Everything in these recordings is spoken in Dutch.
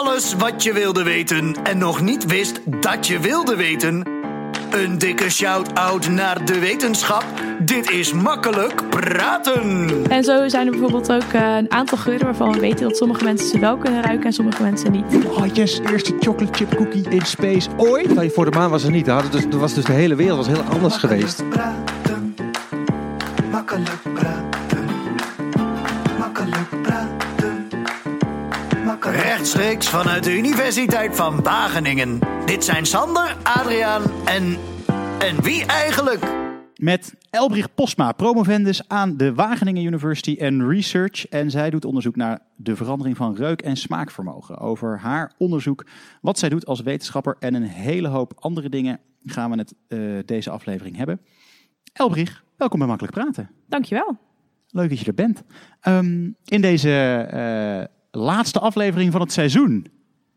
Alles wat je wilde weten en nog niet wist dat je wilde weten. Een dikke shout-out naar de wetenschap. Dit is makkelijk praten. En zo zijn er bijvoorbeeld ook eh, een aantal geuren waarvan we weten dat sommige mensen ze wel kunnen ruiken en sommige mensen niet. Oh yes, eerste chocolate chip cookie in space ooit. Je voor de maan was er niet. Hadden dus, was dus de hele wereld was heel anders geweest. Praten. Makkelijk praten. Rechtstreeks vanuit de Universiteit van Wageningen. Dit zijn Sander, Adriaan en. En wie eigenlijk? Met Elbrich Posma, promovendus aan de Wageningen University and Research. En zij doet onderzoek naar de verandering van reuk- en smaakvermogen. Over haar onderzoek, wat zij doet als wetenschapper en een hele hoop andere dingen gaan we het eh, deze aflevering hebben. Elbrich, welkom bij Makkelijk Praten. Dankjewel. Leuk dat je er bent. Ehm, in deze eh, laatste aflevering van het seizoen.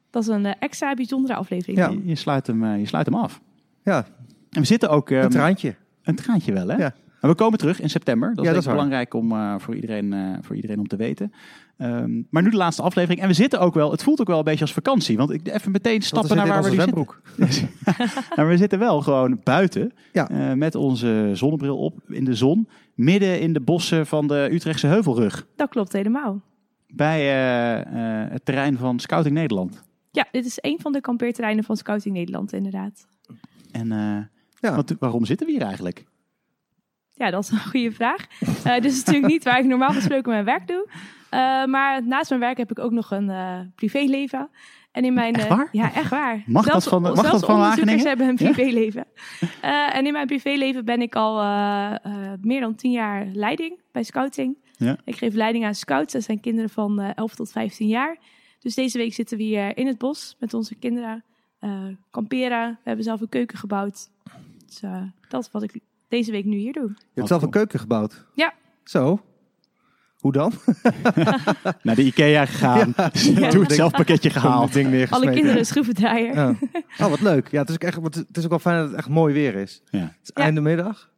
Dat is een eh, extra bijzondere aflevering. Ja. Je, je sluit hem, eh, je sluit hem af. Ja, En we zitten ook... ehm, een traantje. Een traantje wel, hè? Ja. Maar we komen terug in september. Dat is, Ja, dat is belangrijk om, eh, voor, iedereen, eh, voor iedereen om te weten. Ehm, maar nu de laatste aflevering. En we zitten ook wel... Het voelt ook wel een beetje als vakantie. Want ik even meteen stappen naar waar we nu zitten. Nou, we zitten wel gewoon buiten. Ja. eh, met onze zonnebril op in de zon. Midden in de bossen van de Utrechtse Heuvelrug. Dat klopt helemaal. Bij eh, eh, het terrein van Scouting Nederland. Ja, dit is een van de kampeerterreinen van Scouting Nederland inderdaad. En eh, Ja. wat, waarom zitten we hier eigenlijk? Ja, dat is een goede vraag. Eh dit is natuurlijk niet waar ik normaal gesproken mijn werk doe. Eh, maar naast mijn werk heb ik ook nog een eh, privéleven. En in mijn, Echt waar? ja, echt waar. Mag dat van- mag zelfs dat van onderzoekers Wageningen? hebben een Ja? privéleven. Eh, en in mijn privéleven ben ik al eh, eh, meer dan tien jaar leiding bij scouting. Ja. Ik geef leiding aan scouts. Dat zijn kinderen van eh 11 tot 15 jaar. Dus deze week zitten we hier in het bos met onze kinderen. eh, kamperen. We hebben zelf een keuken gebouwd. Dus eh, dat is wat ik deze week nu hier doe. Je hebt zelf een keuken gebouwd. Ja. Zo. Hoe dan? Naar de Ikea gegaan. Doe het zelf pakketje gehaald. Ding Alle kinderen schroevendraaier. Ja. Oh, wat leuk. Ja, het is ook echt, het is ook wel fijn dat het echt mooi weer is. Ja. Het is Ja. einde middag.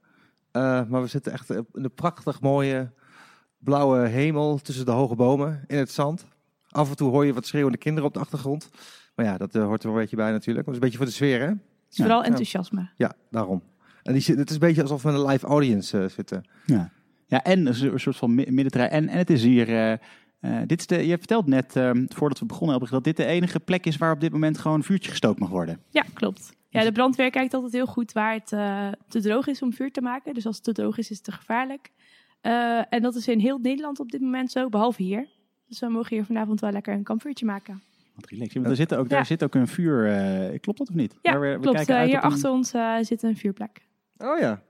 Eh, maar we zitten echt in een prachtig mooie blauwe hemel tussen de hoge bomen in het zand. Af en toe hoor je wat schreeuwende kinderen op de achtergrond. Maar ja, dat eh, hoort er wel een beetje bij natuurlijk. Maar het is een beetje voor de sfeer, hè? Het is vooral Ja. enthousiasme. Ja, daarom. En die, het is een beetje alsof we in een live audience eh, zitten. Ja. ja, en een soort- van mi- middenterrein. En, en het is hier... eh, eh, dit is de, je vertelt net, ehm, voordat we begonnen, Elbrich, dat dit de enige plek is waar op dit moment gewoon een vuurtje gestookt mag worden. Ja, klopt. Ja, de brandweer kijkt altijd heel goed waar het eh, te droog is om vuur te maken. Dus als het te droog is, is het te gevaarlijk. Eh, en dat is in heel Nederland op dit moment zo, behalve hier. Dus we mogen hier vanavond wel lekker een kampvuurtje maken. Wat relaxed. Want er zit ook, daar zit ook een vuur. eh, klopt dat of niet? Ja, we, we klopt. kijken Eh, uit hier op een- achter ons eh, zit een vuurplek. Oh ja. Er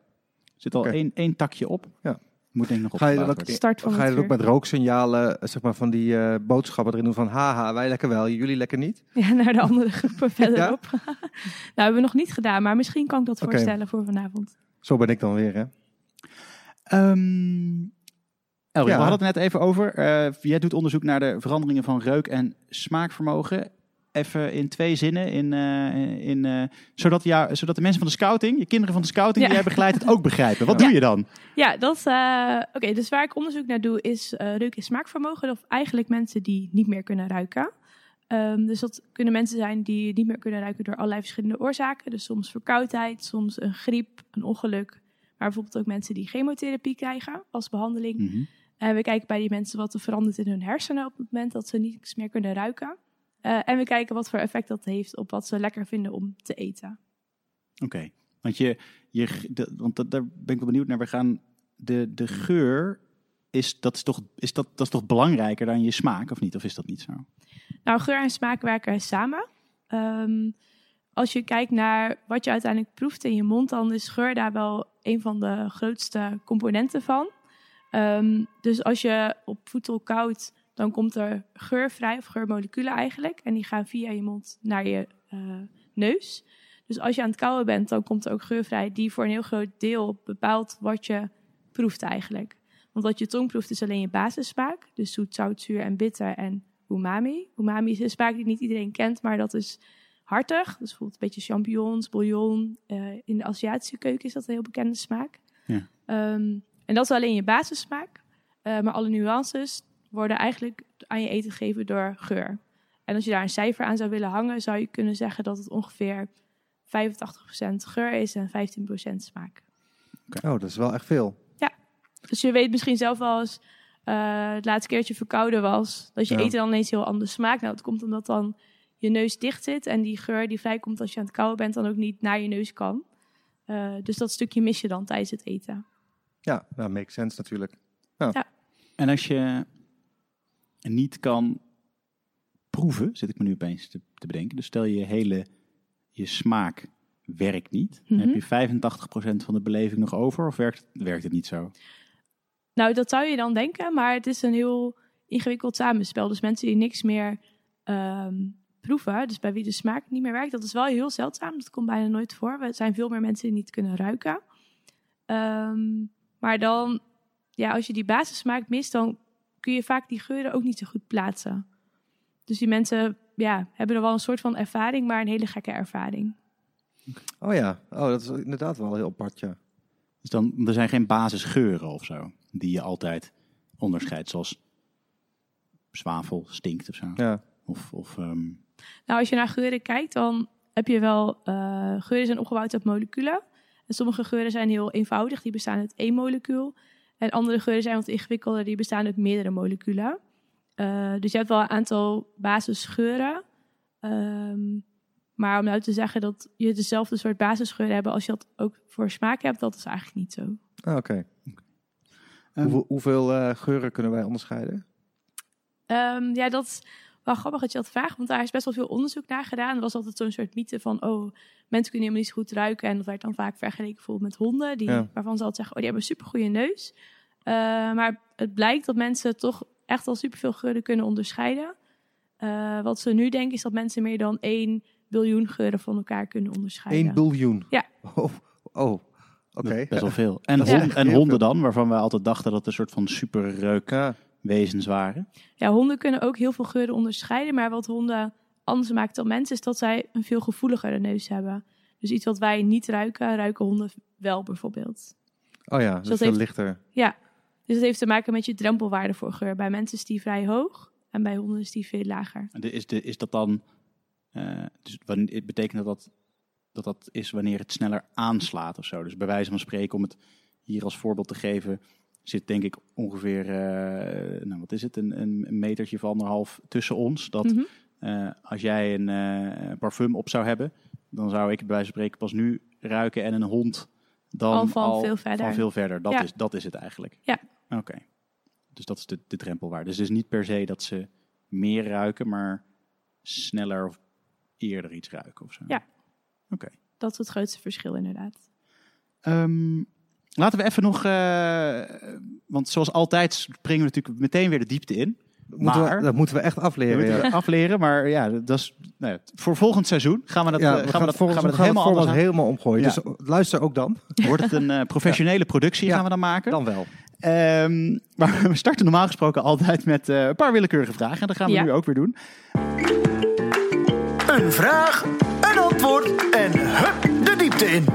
zit al één, één takje op. Ja. Moet denk ik nog Ga je ook-. Start van Ga je het ook vuur. met rooksignalen, zeg maar, van die eh, boodschappen erin doen van haha, wij lekker wel, jullie lekker niet? Ja, naar de andere groepen verderop. nou, hebben we nog niet gedaan, maar misschien kan ik dat voorstellen voor vanavond. Zo ben ik dan weer, hè? Ehm, Elbrich, Ja. we hadden het net even over. eh, jij doet onderzoek naar de veranderingen van reuk- en smaakvermogen. Even in twee zinnen, in, eh, in, eh, zodat, ja, zodat de mensen van de scouting, je kinderen van de scouting Ja. die jij begeleidt, het ook begrijpen. Wat Ja. doe je dan? Ja, dat eh, Oké, dus waar ik onderzoek naar doe is eh reuk- en smaakvermogen. Of eigenlijk mensen die niet meer kunnen ruiken. Ehm, dus dat kunnen mensen zijn die niet meer kunnen ruiken door allerlei verschillende oorzaken. Dus soms verkoudheid, soms een griep, een ongeluk. Maar bijvoorbeeld ook mensen die chemotherapie krijgen als behandeling. En we kijken bij die mensen wat er verandert in hun hersenen op het moment dat ze niets meer kunnen ruiken. Eh, en we kijken wat voor effect dat heeft op wat ze lekker vinden om te eten. Oké, want, je, je, de, want dat, daar ben ik wel benieuwd naar. We gaan de, de geur, is, dat, is, toch, is dat, dat is toch belangrijker dan je smaak, of niet? Of is dat niet zo? Nou, geur en smaak werken samen. Ehm, als je kijkt naar wat je uiteindelijk proeft in je mond, dan is geur daar wel een van de grootste componenten van. Ehm, dus als je op voedsel koudt, dan komt er geur vrij, of geurmoleculen eigenlijk. En die gaan via je mond naar je eh, neus. Dus als je aan het kauwen bent, dan komt er ook geur vrij die voor een heel groot deel bepaalt wat je proeft eigenlijk. Want wat je tong proeft is alleen je basissmaak. Dus zoet, zout, zuur en bitter en umami. Umami is een smaak die niet iedereen kent, maar dat is hartig. Dus bijvoorbeeld een beetje champignons, bouillon. Eh, in de Aziatische keuken is dat een heel bekende smaak. Ja. Ehm, en dat is alleen je basissmaak. Eh, maar alle nuances worden eigenlijk aan je eten gegeven door geur. En als je daar een cijfer aan zou willen hangen, zou je kunnen zeggen dat het ongeveer 85% geur is en 15% smaak. Oh, dat is wel echt veel. Dus je weet misschien zelf wel eens, eh, het laatste keertje verkouden was, dat je Ja. eten dan ineens heel anders smaakt. Nou, het komt omdat dan je neus dicht zit en die geur die vrijkomt als je aan het kauwen bent, dan ook niet naar je neus kan. Eh, dus dat stukje mis je dan tijdens het eten. Ja, nou, makes sense natuurlijk. En als je niet kan proeven, zit ik me nu opeens te, te bedenken. Dus stel je hele je smaak werkt niet. Dan Mhm. heb je 85% van de beleving nog over of werkt, werkt het niet zo? Nou, dat zou je dan denken, maar het is een heel ingewikkeld samenspel. Dus mensen die niks meer ehm, proeven, dus bij wie de smaak niet meer werkt, dat is wel heel zeldzaam. Dat komt bijna nooit voor. Er zijn veel meer mensen die niet kunnen ruiken. Ehm, maar dan, ja, als je die basissmaak mist, dan kun je vaak die geuren ook niet zo goed plaatsen. Dus die mensen ja, hebben er wel een soort van ervaring, maar een hele gekke ervaring. Oh ja, oh, dat is inderdaad wel heel apart, ja. Dus dan, er zijn geen basisgeuren of zo die je altijd onderscheidt, zoals zwavel stinkt of zo. Ja, Of, of ehm, Nou, als je naar geuren kijkt, dan heb je wel... eh, geuren zijn opgebouwd uit moleculen. En sommige geuren zijn heel eenvoudig, die bestaan uit één molecuul. En andere geuren zijn wat ingewikkelder, die bestaan uit meerdere moleculen. Eh, dus je hebt wel een aantal basisgeuren. Ehm, maar om nou te zeggen dat je dezelfde soort basisgeuren hebt als je dat ook voor smaak hebt, dat is eigenlijk niet zo. ah, oké. Ehm, Hoeveel, hoeveel eh, geuren kunnen wij onderscheiden? Ehm, ja, dat is wel grappig dat je dat vraagt, want daar is best wel veel onderzoek naar gedaan. Er was altijd zo'n soort mythe van, oh, mensen kunnen helemaal niet zo goed ruiken. En dat werd dan vaak vergeleken bijvoorbeeld met honden, die, Ja. waarvan ze altijd zeggen, oh, die hebben een supergoeie neus. Eh, maar het blijkt dat mensen toch echt al superveel geuren kunnen onderscheiden. Eh, wat ze nu denken is dat mensen meer dan 1 biljoen geuren van elkaar kunnen onderscheiden. 1 biljoen. Ja. Oh, oh. oké. best wel veel. En, hond- en honden dan, waarvan we altijd dachten dat het een soort van superreukwezens Ja, waren. Ja, honden kunnen ook heel veel geuren onderscheiden. Maar wat honden anders maakt dan mensen, is dat zij een veel gevoeligere neus hebben. Dus iets wat wij niet ruiken, ruiken honden wel bijvoorbeeld. oh ja, dat is dat veel heeft- lichter. Ja, dus dat heeft te maken met je drempelwaarde voor geur. Bij mensen is die vrij hoog en bij honden is die veel lager. En de- Is, de, is dat dan, eh, dus wanneer, het betekent dat dat, dat dat is wanneer het sneller aanslaat of zo? Dus bij wijze van spreken, om het hier als voorbeeld te geven, zit denk ik ongeveer, eh, nou wat is het, een, een metertje of anderhalf tussen ons. Dat Mhm. eh, als jij een eh, parfum op zou hebben, dan zou ik bij wijze van spreken pas nu ruiken en een hond dan Al van veel verder. Van veel verder. Dat, Ja. is, dat is het eigenlijk. Ja. Oké. Dus dat is de, de drempelwaarde. Dus het is niet per se dat ze meer ruiken, maar sneller of eerder iets ruiken of zo. Ja. Oké. Dat is het grootste verschil inderdaad. Ehm, laten we even nog, eh, want zoals altijd springen we natuurlijk meteen weer de diepte in. Dat moeten, Maar- we, dat moeten we echt afleren. moeten afleren, maar ja, dat is nou ja, voor volgend seizoen gaan we dat, Ja, eh, we gaan we dat, volgens gaan we dat gaan helemaal het anders helemaal omgooien. Ja. Dus luister ook dan. Wordt het een eh, professionele productie gaan we dan maken? Dan wel. Ehm, maar we starten normaal gesproken altijd met eh, een paar willekeurige vragen. En dat gaan we Ja. nu ook weer doen. Een vraag, een antwoord en hup de diepte in.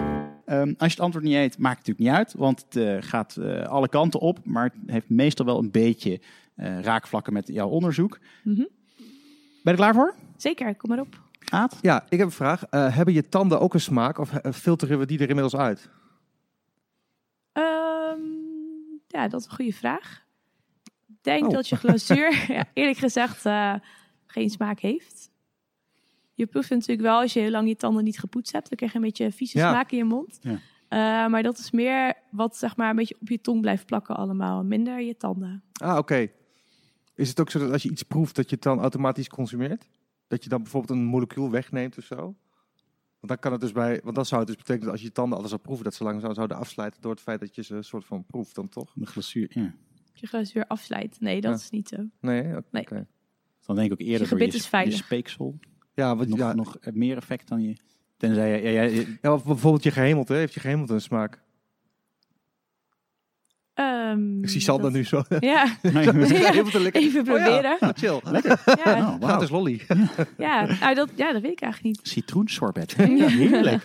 Ehm, als je het antwoord niet weet, maakt het natuurlijk niet uit. Want het eh, gaat eh, alle kanten op. Maar het heeft meestal wel een beetje eh, raakvlakken met jouw onderzoek. Mhm. Ben je er klaar voor? Zeker, kom maar op. Aad? Ja, ik heb een vraag. Eh, hebben je tanden ook een smaak of filteren we die er inmiddels uit? Ehm, ja, dat is een goede vraag. Ik denk Oh. dat je glazuur, ja, eerlijk gezegd, eh, geen smaak heeft. Je proeft natuurlijk wel als je heel lang je tanden niet gepoetst hebt. Dan krijg je een beetje vieze Ja. smaak in je mond. Ja. Eh, maar dat is meer wat zeg maar een beetje op je tong blijft plakken allemaal. Minder je tanden. Ah, oké. Is het ook zo dat als je iets proeft, dat je het dan automatisch consumeert? Dat je dan bijvoorbeeld een molecuul wegneemt of zo? Want dan kan het dus bij, want dan zou het dus betekenen dat als je je tanden alles zou proeven, dat ze langzaam zouden afsluiten door het feit dat je ze een soort van proeft dan toch? De glazuur, ja. Je glazuur afslijt. Nee, dat Ja. is niet zo. Nee, oké. Nee. Dan denk ik ook eerder Je door je, je speeksel. Ja, want Nog, ja, nog meer effect dan je... Tenzij je... Ja, ja, je- ja, bijvoorbeeld je gehemelte, heeft je gehemelte een smaak? Ehm, Ik zie Sander dat- nu zo. Ja, Nee, even Oh ja, proberen. nou, chill. ja, Oh. Gratis lolly. ja. Nou, dat, ja, dat weet ik eigenlijk niet. Citroensorbet. Heerlijk.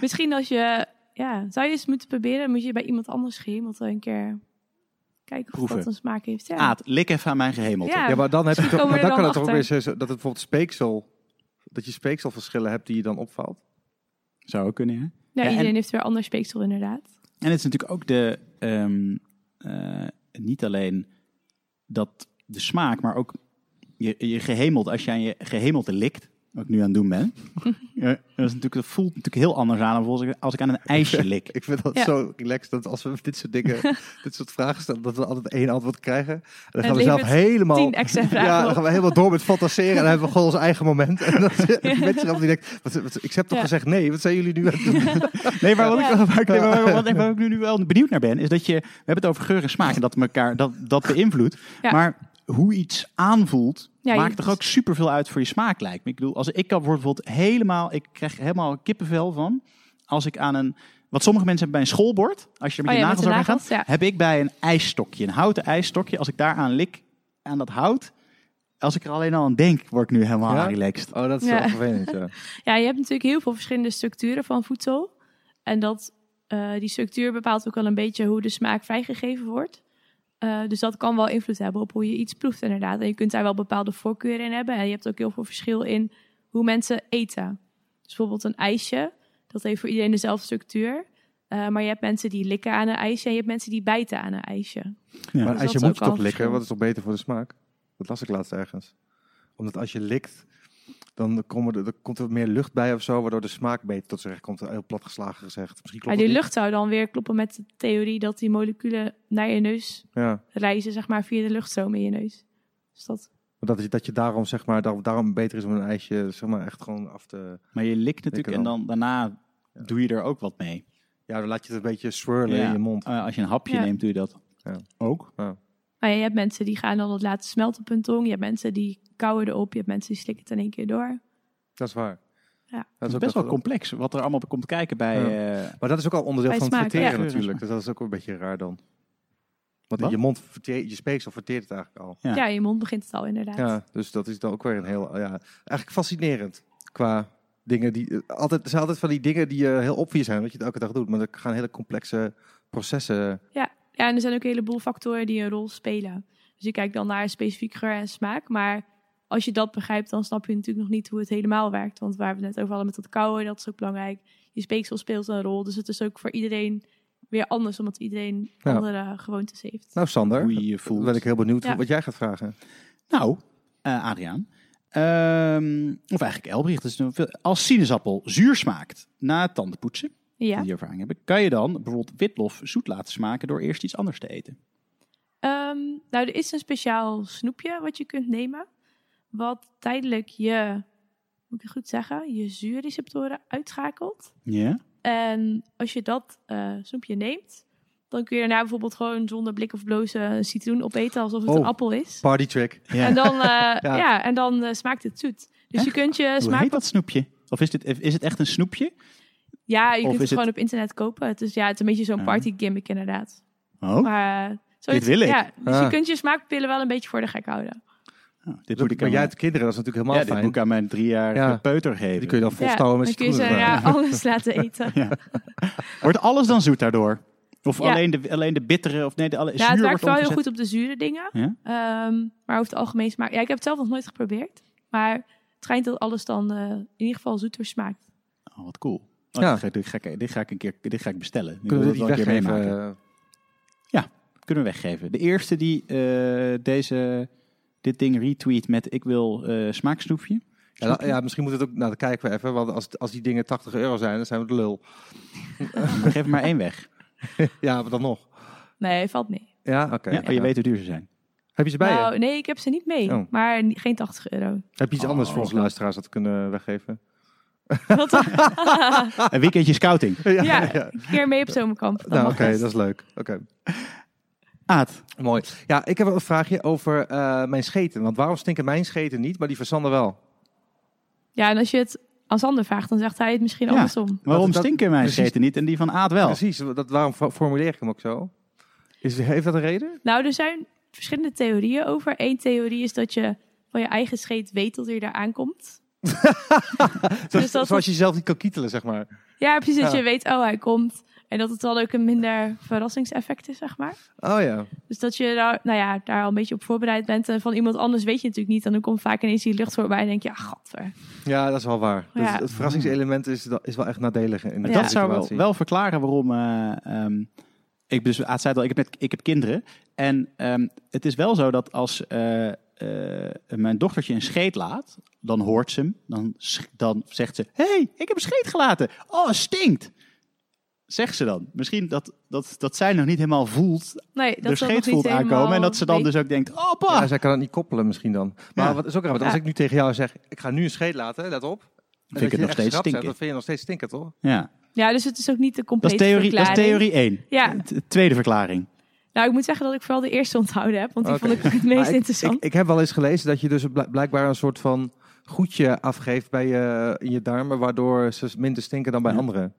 Misschien als je, ja, zou je eens moeten proberen, moet je bij iemand anders gehemelte een keer kijken of Proeven. dat een smaak heeft. Ja. Aad, lik even aan mijn gehemelte. Ja. Ja, maar dan, heb je Misschien toch, komen maar we dan er kan het dan toch ook weer zo, dat het bijvoorbeeld speeksel, dat je speekselverschillen hebt die je dan opvalt. Zou ook kunnen, ja. Ja, Ja, en- iedereen heeft weer ander speeksel inderdaad. En het is natuurlijk ook de, ehm, eh, niet alleen dat de smaak, maar ook je, je gehemeld, als je aan je gehemelte likt, wat ik nu aan het doen ben, ja, dat, is natuurlijk, dat voelt natuurlijk heel anders aan dan als ik, als ik aan een ijsje lik. Ik vind dat Ja. zo relaxed dat als we dit soort dingen, dit soort vragen stellen, dat we altijd één antwoord krijgen. En dan gaan we zelf helemaal, tien extra vragen ja, dan gaan we helemaal door met fantaseren en dan hebben we gewoon ons eigen moment. En dan zitten mensen die wat, wat- ik heb toch Ja. gezegd nee, wat zijn jullie nu aan het doen? Nee, maar wat, Ja. ik, waar ik, waar, wat ik, waar ik nu, nu wel benieuwd naar ben, is dat je, we hebben het over geur en smaak en dat elkaar dat, dat beïnvloedt. Ja. Maar hoe iets aanvoelt, Ja, maakt toch ook superveel uit voor je smaak, lijkt me. Ik bedoel, als ik kan bijvoorbeeld helemaal, ik krijg helemaal kippenvel van, als ik aan een, wat sommige mensen hebben bij een schoolbord, als je er met Oh je ja, nagels over nagels, gaat, ja. heb ik bij een ijsstokje, een houten ijsstokje, als ik daaraan lik, aan dat hout, als ik er alleen al aan denk, word ik nu helemaal Ja? relaxed. Oh, dat is Ja. wel vervelend, ja. Ja, je hebt natuurlijk heel veel verschillende structuren van voedsel. En dat, eh, die structuur bepaalt ook wel een beetje hoe de smaak vrijgegeven wordt. Eh, dus dat kan wel invloed hebben op hoe je iets proeft inderdaad. En je kunt daar wel bepaalde voorkeuren in hebben. En je hebt ook heel veel verschil in hoe mensen eten. Dus bijvoorbeeld een ijsje, dat heeft voor iedereen dezelfde structuur. Eh, maar je hebt mensen die likken aan een ijsje en je hebt mensen die bijten aan een ijsje. Ja. Maar Dus als je dat is moet al toch likken, wat is toch beter voor de smaak? Dat las ik laatst ergens. Omdat als je likt, dan, komen er, komt er meer lucht bij of zo, waardoor de smaak beter tot z'n recht komt. Heel plat geslagen gezegd. Misschien Maar klopt die lucht zou dan weer kloppen met de theorie dat die moleculen naar je neus. Ja. reizen, zeg maar, via de luchtstroom in je neus. Dus dat Maar dat, je, dat je daarom, zeg maar, daar, daarom beter is om een ijsje, zeg maar, echt gewoon af te... Maar je likt natuurlijk en dan daarna doe je er ook wat mee. Ja, dan laat je het een beetje swirlen Ja. in je mond. Uh, als je een hapje Ja. neemt, doe je dat Ja. ook. Maar je hebt mensen die gaan dan het laten smelten op hun tong. Je hebt mensen die kauwen erop. Je hebt mensen die slikken het in één keer door. Dat is waar. Ja. Dat is ook best wel wat- complex wat er allemaal op komt kijken bij... Ja. eh, Maar dat is ook al onderdeel van het smaak, verteren ja. natuurlijk. Dus dat is ook een beetje raar dan. Want in Wat? je mond, verteer, je speeksel verteert het eigenlijk al. Ja. Ja, in je mond begint het al inderdaad. Ja, dus dat is dan ook weer een heel, ja, eigenlijk fascinerend qua dingen die, eh, altijd, er zijn altijd van die dingen die eh, heel obvious zijn, dat je het elke dag doet, maar er gaan hele complexe processen. Ja, en er zijn ook een heleboel factoren die een rol spelen. Dus je kijkt dan naar specifiek geur en smaak. Maar als je dat begrijpt, dan snap je natuurlijk nog niet hoe het helemaal werkt. Want waar we het net over hadden met dat kauwen, dat is ook belangrijk. Je speeksel speelt een rol. Dus het is ook voor iedereen weer anders, omdat iedereen Ja. andere gewoontes heeft. Nou, Sander, hoe je voelt. ben ik heel benieuwd Ja. wat jij gaat vragen. Nou, eh, Adriaan. Ehm, of eigenlijk Elbricht. Dus als sinaasappel zuur smaakt na het tandenpoetsen, Ja. die ervaring hebben, kan je dan bijvoorbeeld witlof zoet laten smaken door eerst iets anders te eten. Ehm, nou, er is een speciaal snoepje wat je kunt nemen. Wat tijdelijk je, moet ik het goed zeggen, je zuurreceptoren uitschakelt. Ja? En als je dat eh, snoepje neemt, dan kun je daarna bijvoorbeeld gewoon zonder blik of blozen een citroen opeten alsof het Oh. een appel is. Party trick. ja. En dan, eh, ja. en dan eh, smaakt het zoet. Dus je kunt je Hoe smaak... heet dat snoepje? Of is, dit, is het echt een snoepje? Ja, je Of kunt het gewoon op internet kopen. Het is, ja, het is een beetje zo'n Ja. party gimmick inderdaad. Oh, Maar eh, zoiets- wil ik. Ja, dus Ah. je kunt je smaakpillen wel een beetje voor de gek houden. oh, dit Dus moet ik aan jij mijn, kinderen, dat is natuurlijk ja, helemaal dit moet ik aan mijn driejarige Ja. peuter geven. Die kun je dan Ja, volstouwen met dan kun je ze alles laten eten. Wordt alles dan zoet daardoor? Of Ja. alleen, de, alleen de bittere? Of nee, de alle, Ja, zuur het werkt wordt wel heel goed op de zure dingen. Ja? Ehm, maar over het algemeen smaakt... Ja, ik heb het zelf nog nooit geprobeerd. Maar het schijnt dat alles dan eh, in ieder geval zoeter smaakt. Oh, wat cool. Oh, Ja. dit, ga, ik- dit, ga ik, dit ga ik een keer dit ga ik bestellen. Ik Kunnen wil we het die wel een keer weggeven? meemaken. eh, Kunnen we weggeven. De eerste die eh, deze, dit ding retweet met ik wil eh smaaksnoepje. Ja, nou, ja, misschien moet het ook. Nou, dan kijken we even. Want als, als die dingen 80 euro zijn, dan zijn we de lul. We geven maar één weg. Ja, maar dan nog. Nee, valt mee. Ja, oké. ja, oh, je weet hoe duur ze zijn. Heb je ze bij je? Nou, nee, ik heb ze niet mee. Oh. Maar geen 80 euro. Heb je iets anders Oh. voor onze luisteraars dat we kunnen weggeven? Wat- Een weekendje scouting. ja, een keer mee op zomerkamp. Nou, oké, dat is leuk. Oké, Aad, mooi. Ja, ik heb wel een vraagje over eh, mijn scheten. Want waarom stinken mijn scheten niet, maar die van Sander wel? Ja, en als je het aan Sander vraagt, dan zegt hij het misschien Ja. andersom. waarom dat- stinken mijn precies. scheten niet en die van Aad wel? Precies, dat, waarom fo- formuleer ik hem ook zo? Is, heeft dat een reden? Nou, er zijn verschillende theorieën over. Eén theorie is dat je van je eigen scheet weet dat hij daar aankomt. Zoals, dat zoals je zelf niet kan kietelen, zeg maar. Ja, precies. Dat Ja. je weet, oh, hij komt. En dat het dan ook een minder verrassingseffect is, zeg maar. Oh ja. Dus dat je daar, nou ja, daar al een beetje op voorbereid bent. En van iemand anders weet je natuurlijk niet. En dan komt vaak ineens die lucht voorbij en denk je, ja, gadver. Ja, dat is wel waar. Dus Ja. het verrassingselement is, is wel echt nadelig in dat zou wel, wel verklaren waarom. eh, ehm, ik, dus, ah, zei het al, ik, heb net, ik heb kinderen. En ehm, het is wel zo dat als eh, eh, mijn dochtertje een scheet laat, dan hoort ze hem. Dan, dan zegt ze: hey, ik heb een scheet gelaten. Oh, stinkt. Zegt ze dan. Misschien dat, dat, dat zij nog niet helemaal voelt, Nee, dat de scheet niet voelt aankomen. En dat ze dan weet- dus ook denkt: oh, pa. Ja, zij kan het niet koppelen misschien dan. Maar Ja. wat is ook raar, want als Ja. ik nu tegen jou zeg, ik ga nu een scheet laten, let op. En ik dat het nog steeds stinken. Dan vind je nog steeds stinken, toch? Ja. Ja, dus het is ook niet de Dat, complete is theorie, dat is verklaring. theorie 1. Ja. Tweede verklaring. Nou, ik moet zeggen dat ik vooral de eerste onthouden heb. Want die vond ik het meest ik- interessant. Ik, ik heb wel eens gelezen dat je dus bl- blijkbaar een soort van goedje afgeeft bij je, in je darmen, waardoor ze minder stinken dan bij Ja. anderen.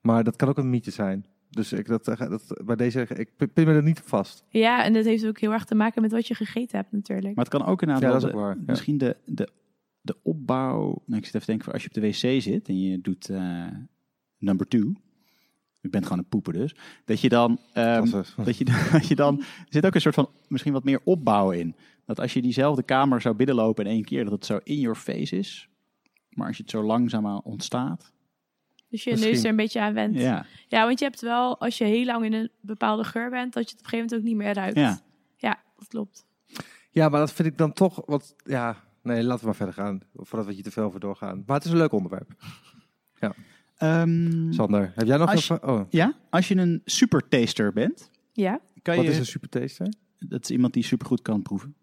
Maar dat kan ook een mythe zijn. Dus ik, dat, dat, bij deze, ik pin me er niet op vast. Ja, en dat heeft ook heel erg te maken met wat je gegeten hebt natuurlijk. Maar het kan ook inderdaad Ja, wel dat is de- ook waar, ja. misschien de, de, de opbouw... Nou, ik zit even te denken, voor als je op de wc zit en je doet eh, number two... Je bent gewoon een poeper dus. Dat je dan... ehm, Dat je, dat je dan... Er zit ook een soort van misschien wat meer opbouw in. Dat als je diezelfde kamer zou binnenlopen in één keer... dat het zo in your face is. Maar als je het zo langzaamaan ontstaat... Dus je Misschien. neus er een beetje aan went. Ja, Ja, want je hebt wel, als je heel lang in een bepaalde geur bent, dat je het op een gegeven moment ook niet meer ruikt. ja. Ja, dat klopt. Ja, maar dat vind ik dan toch wat. Ja, nee, laten we maar verder gaan. Voordat we hier te veel over doorgaan. Maar het is een leuk onderwerp. Ehm, Sander, heb jij nog Als een Oh, ja, als je een supertaster bent... Ja, Kan wat je, is een supertaster? Dat is iemand die supergoed kan proeven.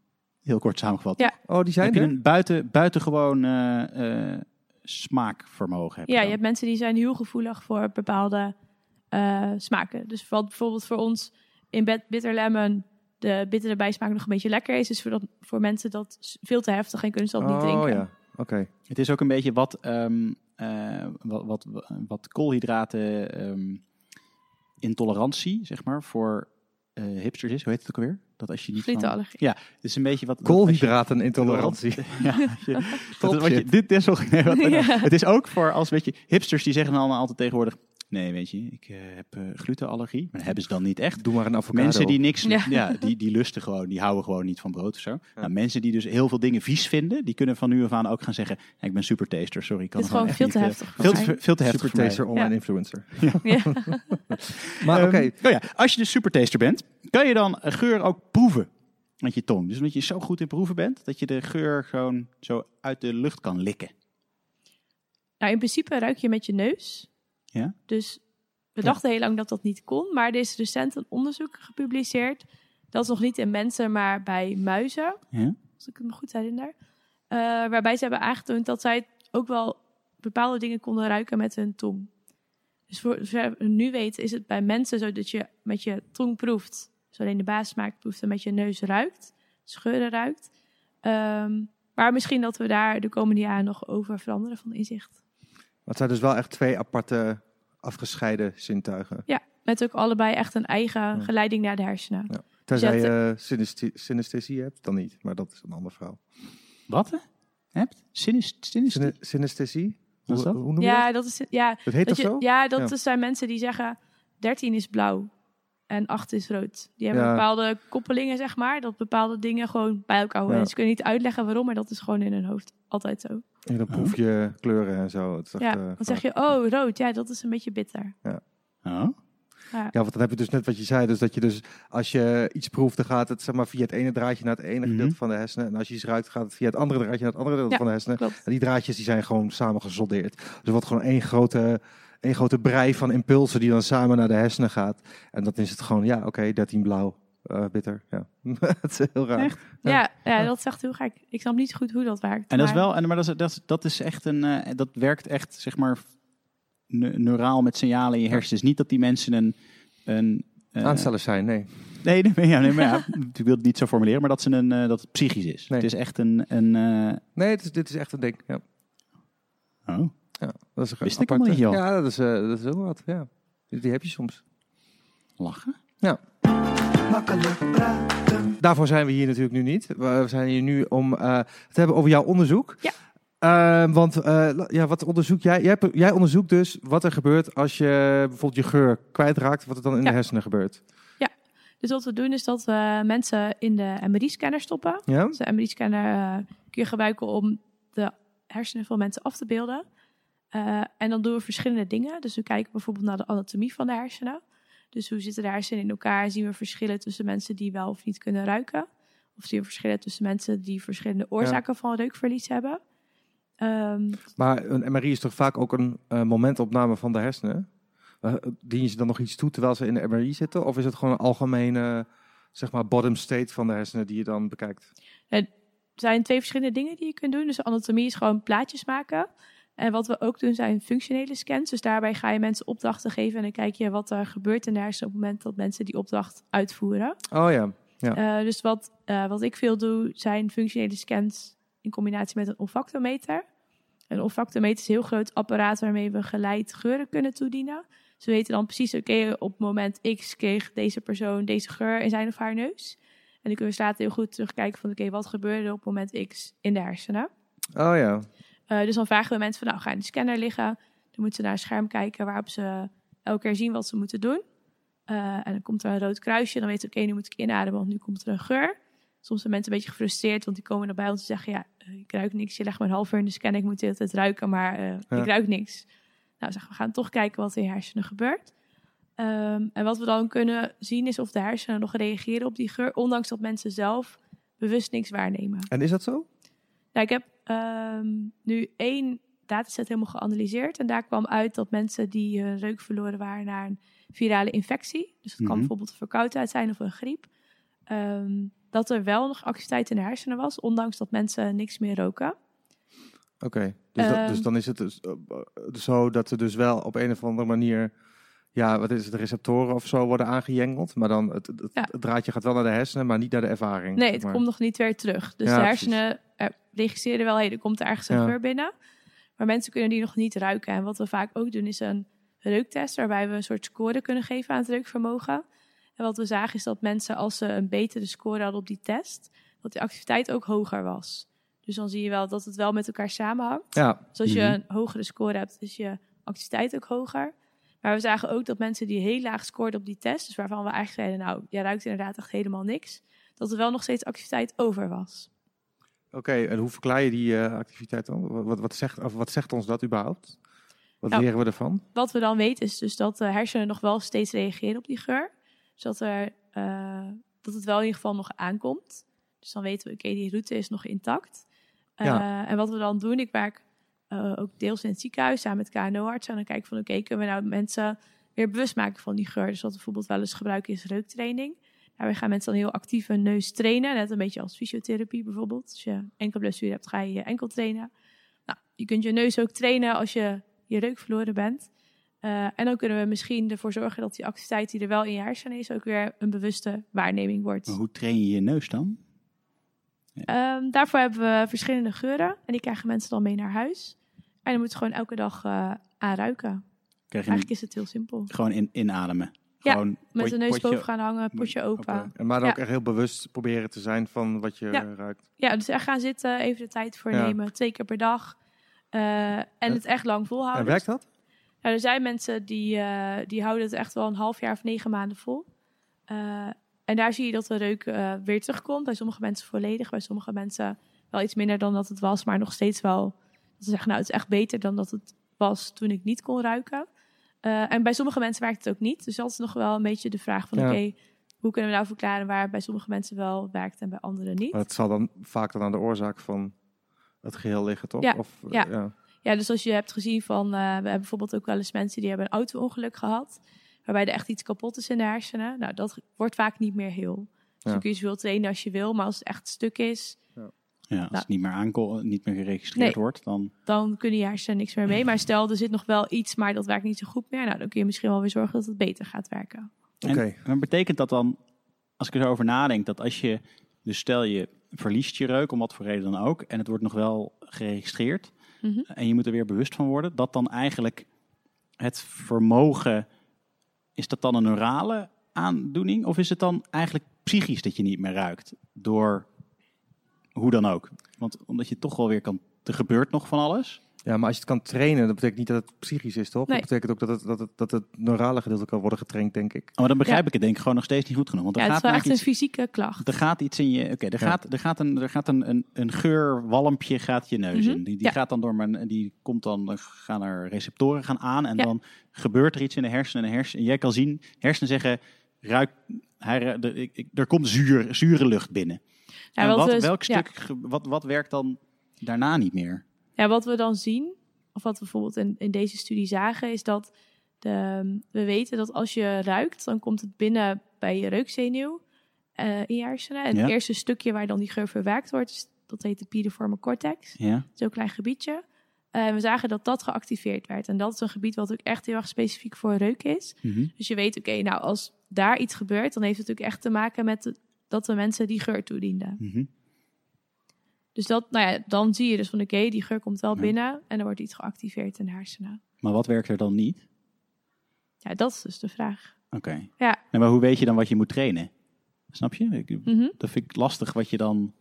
Heel kort samengevat. Ja. Oh, die zijn heb je een buiten, buitengewoon eh, eh, smaakvermogen. Heb ja je hebt mensen die zijn heel gevoelig voor bepaalde eh, smaken. Dus wat bijvoorbeeld voor ons in bed bitter lemon de bittere bijsmaak nog een beetje lekker is, is voor, dat, voor mensen dat veel te heftig en kunnen ze dat niet oh drinken. ja, oké. Het is ook een beetje wat, ehm, eh, wat, wat, wat koolhydraten ehm, intolerantie, zeg maar, voor eh, hipsters is. Hoe heet het ook alweer? Dat als je niet van... Ja, het is een beetje wat... Koolhydratenintolerantie. Ja, als je- Top dat, wat je, shit. dit is wel, nee, wat- Ja. Het is ook voor als weet je, hipsters die zeggen dan allemaal altijd tegenwoordig... Nee, weet je, ik eh, heb eh, glutenallergie. Maar dat hebben ze dan niet echt. Doe maar een avocado. Mensen die niks, ja. Ja. die, die lusten gewoon, die houden gewoon niet van brood of zo. Nou, mensen die dus heel veel dingen vies vinden, die kunnen van nu af aan ook gaan zeggen: ik ben super taster, sorry, ik kan Dit is het gewoon veel te niet, heftig eh, Veel voor te, mij. veel te heftig voor mij. Supertaster online Ja. influencer. Ja. Maar oké, Ehm, oh ja, als je dus supertaster bent, kan je dan een geur ook proeven met je tong. Dus omdat je zo goed in proeven bent, dat je de geur gewoon zo uit de lucht kan likken. Nou, in principe ruik je met je neus. Ja? Dus we dachten heel lang dat dat niet kon. Maar er is recent een onderzoek gepubliceerd. Dat is nog niet in mensen, maar bij muizen. Ja? Als ik het me goed herinner. Eh, waarbij ze hebben aangetoond dat zij ook wel bepaalde dingen konden ruiken met hun tong. Dus voor zover we nu weten is het bij mensen zo dat je met je tong proeft. Dus alleen de basissmaak proeft en met je neus ruikt. Scheuren ruikt. Ehm, maar misschien dat we daar de komende jaren nog over veranderen van inzicht. maar het zijn dus wel echt twee aparte afgescheiden zintuigen. Ja, met ook allebei echt een eigen geleiding naar de hersenen. Ja. Tenzij Dus je synesthi- synesthesie hebt, dan niet. Maar dat is een andere verhaal. Wat? hè? Hebt? Synesthesie? Is Hoe, noem je Ja, dat? dat is ja, Dat heet dat dat je, zo? ja, dat Ja. zijn mensen die zeggen 13 is blauw en 8 is rood. Die hebben Ja. bepaalde koppelingen, zeg maar, dat bepaalde dingen gewoon bij elkaar horen. Ja. En ze kunnen niet uitleggen waarom, maar dat is gewoon in hun hoofd altijd zo. En dan proef je kleuren en zo. Het is echt, ja, eh, dan zeg je, oh, rood, ja, dat is een beetje bitter. Oh. Ja, Ja, want dan heb je dus net wat je zei. Dus dat je dus, als je iets proeft, dan gaat het zeg maar, via het ene draadje naar het ene Mhm. gedeelte van de hersenen. En als je iets ruikt, gaat het via het andere draadje naar het andere gedeelte Ja, van de hersenen. klopt. En die draadjes die zijn gewoon samen gesoldeerd. Dus wordt gewoon één grote, één grote brei van impulsen die dan samen naar de hersenen gaat. En dan is het gewoon, ja, oké, 13 blauw. eh, bitter, ja. het is heel raar. Echt? Ja, Ja. ja, dat is echt heel gek. Ik snap niet zo goed hoe dat werkt. En dat is wel, en, maar dat is, dat is, dat is echt een, eh, dat werkt echt, zeg maar, ne- neuraal met signalen in je hersens. Niet dat die mensen een, een eh, Aanstellers zijn, nee. Nee, nee, ja, nee, maar ja, ik wil het niet zo formuleren, maar dat, ze een, eh, dat het psychisch is. Nee. Het is echt een, een eh, Nee, het is, dit is echt een ding. Ja. oh, Ja, dat is een Wist ik aparte- helemaal niet, joh. Ja, dat is, eh, dat is heel wat. Ja. Die, heb je soms. lachen. Makkelijk praten. Daarvoor zijn we hier natuurlijk nu niet. We zijn hier nu om eh, het te hebben over jouw onderzoek. Ja. Ehm, want eh, ja, wat onderzoek jij? Jij, hebt- jij onderzoekt dus wat er gebeurt als je bijvoorbeeld je geur kwijtraakt, wat er dan in Ja. de hersenen gebeurt. Dus wat we doen is dat we mensen in de MRI-scanner stoppen. Ja? Dus de MRI-scanner eh, kun je gebruiken om de hersenen van mensen af te beelden. Eh, en dan doen we verschillende dingen. Dus we kijken bijvoorbeeld naar de anatomie van de hersenen. Dus hoe zitten de hersenen in elkaar? Zien we verschillen tussen mensen die wel of niet kunnen ruiken? Of zien we verschillen tussen mensen die verschillende oorzaken van reukverlies hebben? Ehm, Maar een MRI is toch vaak ook een eh, momentopname van de hersenen? Eh, dien je ze dan nog iets toe terwijl ze in de MRI zitten? Of is het gewoon een algemene, zeg maar, bottom state van de hersenen die je dan bekijkt? er zijn twee verschillende dingen die je kunt doen. Dus anatomie is gewoon plaatjes maken. En wat we ook doen zijn functionele scans. Dus daarbij ga je mensen opdrachten geven en dan kijk je wat er gebeurt in de hersenen op het moment dat mensen die opdracht uitvoeren. Oh ja. Ja. Eh, dus wat, eh, wat ik veel doe zijn functionele scans in combinatie met een olfactometer. Een olfactometer is een heel groot apparaat waarmee we geleid geuren kunnen toedienen. Ze weten dan precies, oké, op moment X kreeg deze persoon deze geur in zijn of haar neus. En dan kunnen we later heel goed terugkijken van, oké, wat gebeurde er op moment X in de hersenen. Oh ja. Eh, dus dan vragen we mensen van, nou, ga in de scanner liggen. Dan moeten ze naar een scherm kijken waarop ze elke keer zien wat ze moeten doen. Eh, en dan komt er een rood kruisje. Dan weten we, oké, nu moet ik inademen, want nu komt er een geur. Soms zijn mensen een beetje gefrustreerd, want die komen erbij om te zeggen, ja, eh, ik ruik niks. Je legt me een half uur in de scanner, ik moet de hele tijd ruiken, maar Ja. ik ruik niks. Nou, zeggen we, gaan toch kijken wat in je hersenen gebeurt. Ehm, en wat we dan kunnen zien is of de hersenen nog reageren op die geur, ondanks dat mensen zelf bewust niks waarnemen. En is dat zo? Nou, ik heb ehm, nu één dataset helemaal geanalyseerd. En daar kwam uit dat mensen die hun reuk verloren waren naar een virale infectie. Dus het kan Mhm. bijvoorbeeld een verkoudheid zijn of een griep. ehm, dat er wel nog activiteit in de hersenen was, ondanks dat mensen niks meer roken. Oké. Dus, dat- Ehm. dus dan is het dus, eh, eh, zo dat er dus wel op een of andere manier, ja, wat is het, receptoren of zo worden aangejengeld. Maar dan het, het, Ja. het draadje gaat wel naar de hersenen, maar niet naar de ervaring. Nee, het maar. komt nog niet weer terug. Dus Ja, de hersenen eh, registreren wel, hey, er komt ergens een geur binnen. Maar mensen kunnen die nog niet ruiken. En wat we vaak ook doen is een reuktest, waarbij we een soort score kunnen geven aan het reukvermogen. En wat we zagen is dat mensen, als ze een betere score hadden op die test, dat die activiteit ook hoger was. Dus dan zie je wel dat het wel met elkaar samenhangt. Ja, Dus als je Mhm. een hogere score hebt, is je activiteit ook hoger. Maar we zagen ook dat mensen die heel laag scoorden op die test, dus waarvan we eigenlijk zeiden, nou, jij ruikt inderdaad echt helemaal niks, dat er wel nog steeds activiteit over was. oké. En hoe verklaar je die eh, activiteit dan? Wat, wat, zegt, of wat zegt ons dat überhaupt? Wat Nou, leren we ervan? Wat we dan weten is dus dat de hersenen nog wel steeds reageren op die geur. Dus dat, er, eh, dat het wel in ieder geval nog aankomt. Dus dan weten we, oké, die route is nog intact. Eh, Ja. En wat we dan doen, ik werk eh, ook deels in het ziekenhuis samen met KNO-artsen. En dan kijken van, oké, kunnen we nou mensen weer bewust maken van die geur? Dus wat we bijvoorbeeld wel eens gebruiken is reuktraining. Daarbij gaan mensen dan heel actief hun neus trainen. Net een beetje als fysiotherapie bijvoorbeeld. Als je enkelblessure hebt, ga je je enkel trainen. Nou, je kunt je neus ook trainen als je je reuk verloren bent. Eh, en dan kunnen we misschien ervoor zorgen dat die activiteit die er wel in je hersenen is, ook weer een bewuste waarneming wordt. Maar hoe train je je neus dan? Ehm, daarvoor hebben we verschillende geuren en die krijgen mensen dan mee naar huis. En dan moeten ze gewoon elke dag eh aanruiken. Krijg je Eigenlijk is het heel simpel. gewoon in, inademen? Ja, Gewoon Met de neus potje- boven gaan hangen, potje open. En Maar dan Ja. ook echt heel bewust proberen te zijn van wat je Ja. eh, ruikt. Ja, dus echt gaan zitten, even de tijd voor Ja. nemen, twee keer per dag. Eh, en het echt lang volhouden. En werkt dat? Nou, er zijn mensen die, eh, die houden het echt wel een half jaar of negen maanden vol. Eh, en daar zie je dat de reuk eh, weer terugkomt. Bij sommige mensen volledig, bij sommige mensen wel iets minder dan dat het was, maar nog steeds wel. Dat ze zeggen, nou, het is echt beter dan dat het was toen ik niet kon ruiken. Eh, en bij sommige mensen werkt het ook niet. Dus dat is nog wel een beetje de vraag van, Ja. oké, hoe kunnen we nou verklaren waar het bij sommige mensen wel werkt en bij anderen niet? Maar het zal dan vaak dan aan de oorzaak van het geheel liggen, toch? Ja, Of, eh, ja. ja. Ja, dus als je hebt gezien van, we hebben bijvoorbeeld ook wel eens mensen die hebben een auto-ongeluk gehad, waarbij er echt iets kapot is in de hersenen. Nou, dat wordt vaak niet meer heel. Dus Ja. dan kun je zoveel trainen als je wil, maar als het echt stuk is, Ja, als Nou. het niet meer, aanko- niet meer geregistreerd Nee. wordt, dan... dan kunnen je hersenen niks meer mee. Maar stel, er zit nog wel iets, maar dat werkt niet zo goed meer. Nou, dan kun je misschien wel weer zorgen dat het beter gaat werken. Oké. En, maar betekent dat dan, als ik er zo over nadenk, dat als je, dus stel je verliest je reuk, om wat voor reden dan ook, en het wordt nog wel geregistreerd, Mhm. en je moet er weer bewust van worden, dat dan eigenlijk het vermogen, is dat dan een neurale aandoening, of is het dan eigenlijk psychisch dat je niet meer ruikt, door hoe dan ook? Want omdat je toch wel weer kan er gebeurt nog van alles. Ja, maar als je het kan trainen, dat betekent niet dat het psychisch is, toch? Nee. Dat betekent ook dat het, dat, het, dat het neurale gedeelte kan worden getraind, denk ik. Oh, maar dan begrijp Ja. ik het denk ik gewoon nog steeds niet goed genoeg. Want er Ja, het is gaat wel echt namelijk een iets, fysieke klacht. er gaat iets in je. Oké, er, Ja. gaat, er gaat een, er gaat een, een, een geurwalmpje gaat je neus Mhm, in. Die, die ja. gaat dan door mijn. Die komt dan. gaan er receptoren gaan aan. En Ja. dan gebeurt er iets in de hersenen. En, de hersen, en jij kan zien, hersenen zeggen. Ruik, hij, ru- de, ik, ik- er komt zuur, zure lucht binnen. Ja, en wat we- welk stuk, wat, wat werkt dan daarna niet meer? Ja, wat we dan zien, of wat we bijvoorbeeld in, in deze studie zagen, is dat de, we weten dat als je ruikt, dan komt het binnen bij je reukzenuw eh, in je hersenen. En Ja. het eerste stukje waar dan die geur verwerkt wordt, is- dat heet de piriforme cortex. Ja. Zo'n klein gebiedje. En we zagen dat dat geactiveerd werd. En dat is een gebied wat ook echt heel erg specifiek voor reuk is. Mhm. Dus je weet, oké, nou als daar iets gebeurt, dan heeft het natuurlijk echt te maken met de- dat de mensen die geur toedienden. Mhm. Dus dat, nou ja, dan zie je dus van, oké, die geur komt wel Ja. binnen en er wordt iets geactiveerd in de hersenen. Maar wat werkt er dan niet? Ja, dat is dus de vraag. Oké. Ja. En maar hoe weet je dan wat je moet trainen? Snap je? Ik- Mhm. Dat vind ik lastig wat je dan.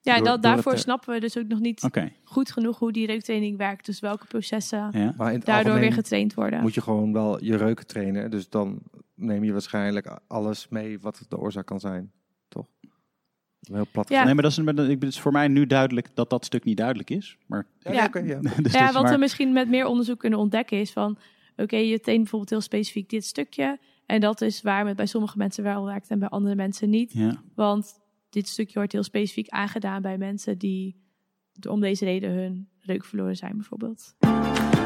Ja, Door- dat, door daarvoor eh, snappen we dus ook nog niet goed genoeg hoe die reuktraining werkt. Dus welke processen Ja. Daardoor weer getraind worden. moet je gewoon wel je reuk trainen. Dus dan neem je waarschijnlijk alles mee wat de oorzaak kan zijn. Toch? Heel plat. Ja. Nee, maar dat is, het is voor mij nu duidelijk dat dat stuk niet duidelijk is. Maar, Ja. oké, ja. dus ja, is wat maar- we misschien met meer onderzoek kunnen ontdekken is van... Oké, je traint bijvoorbeeld heel specifiek dit stukje. En dat is waar het bij sommige mensen wel werkt en bij andere mensen niet. Ja. Want dit stukje wordt heel specifiek aangedaan bij mensen die om deze reden hun reuk verloren zijn bijvoorbeeld.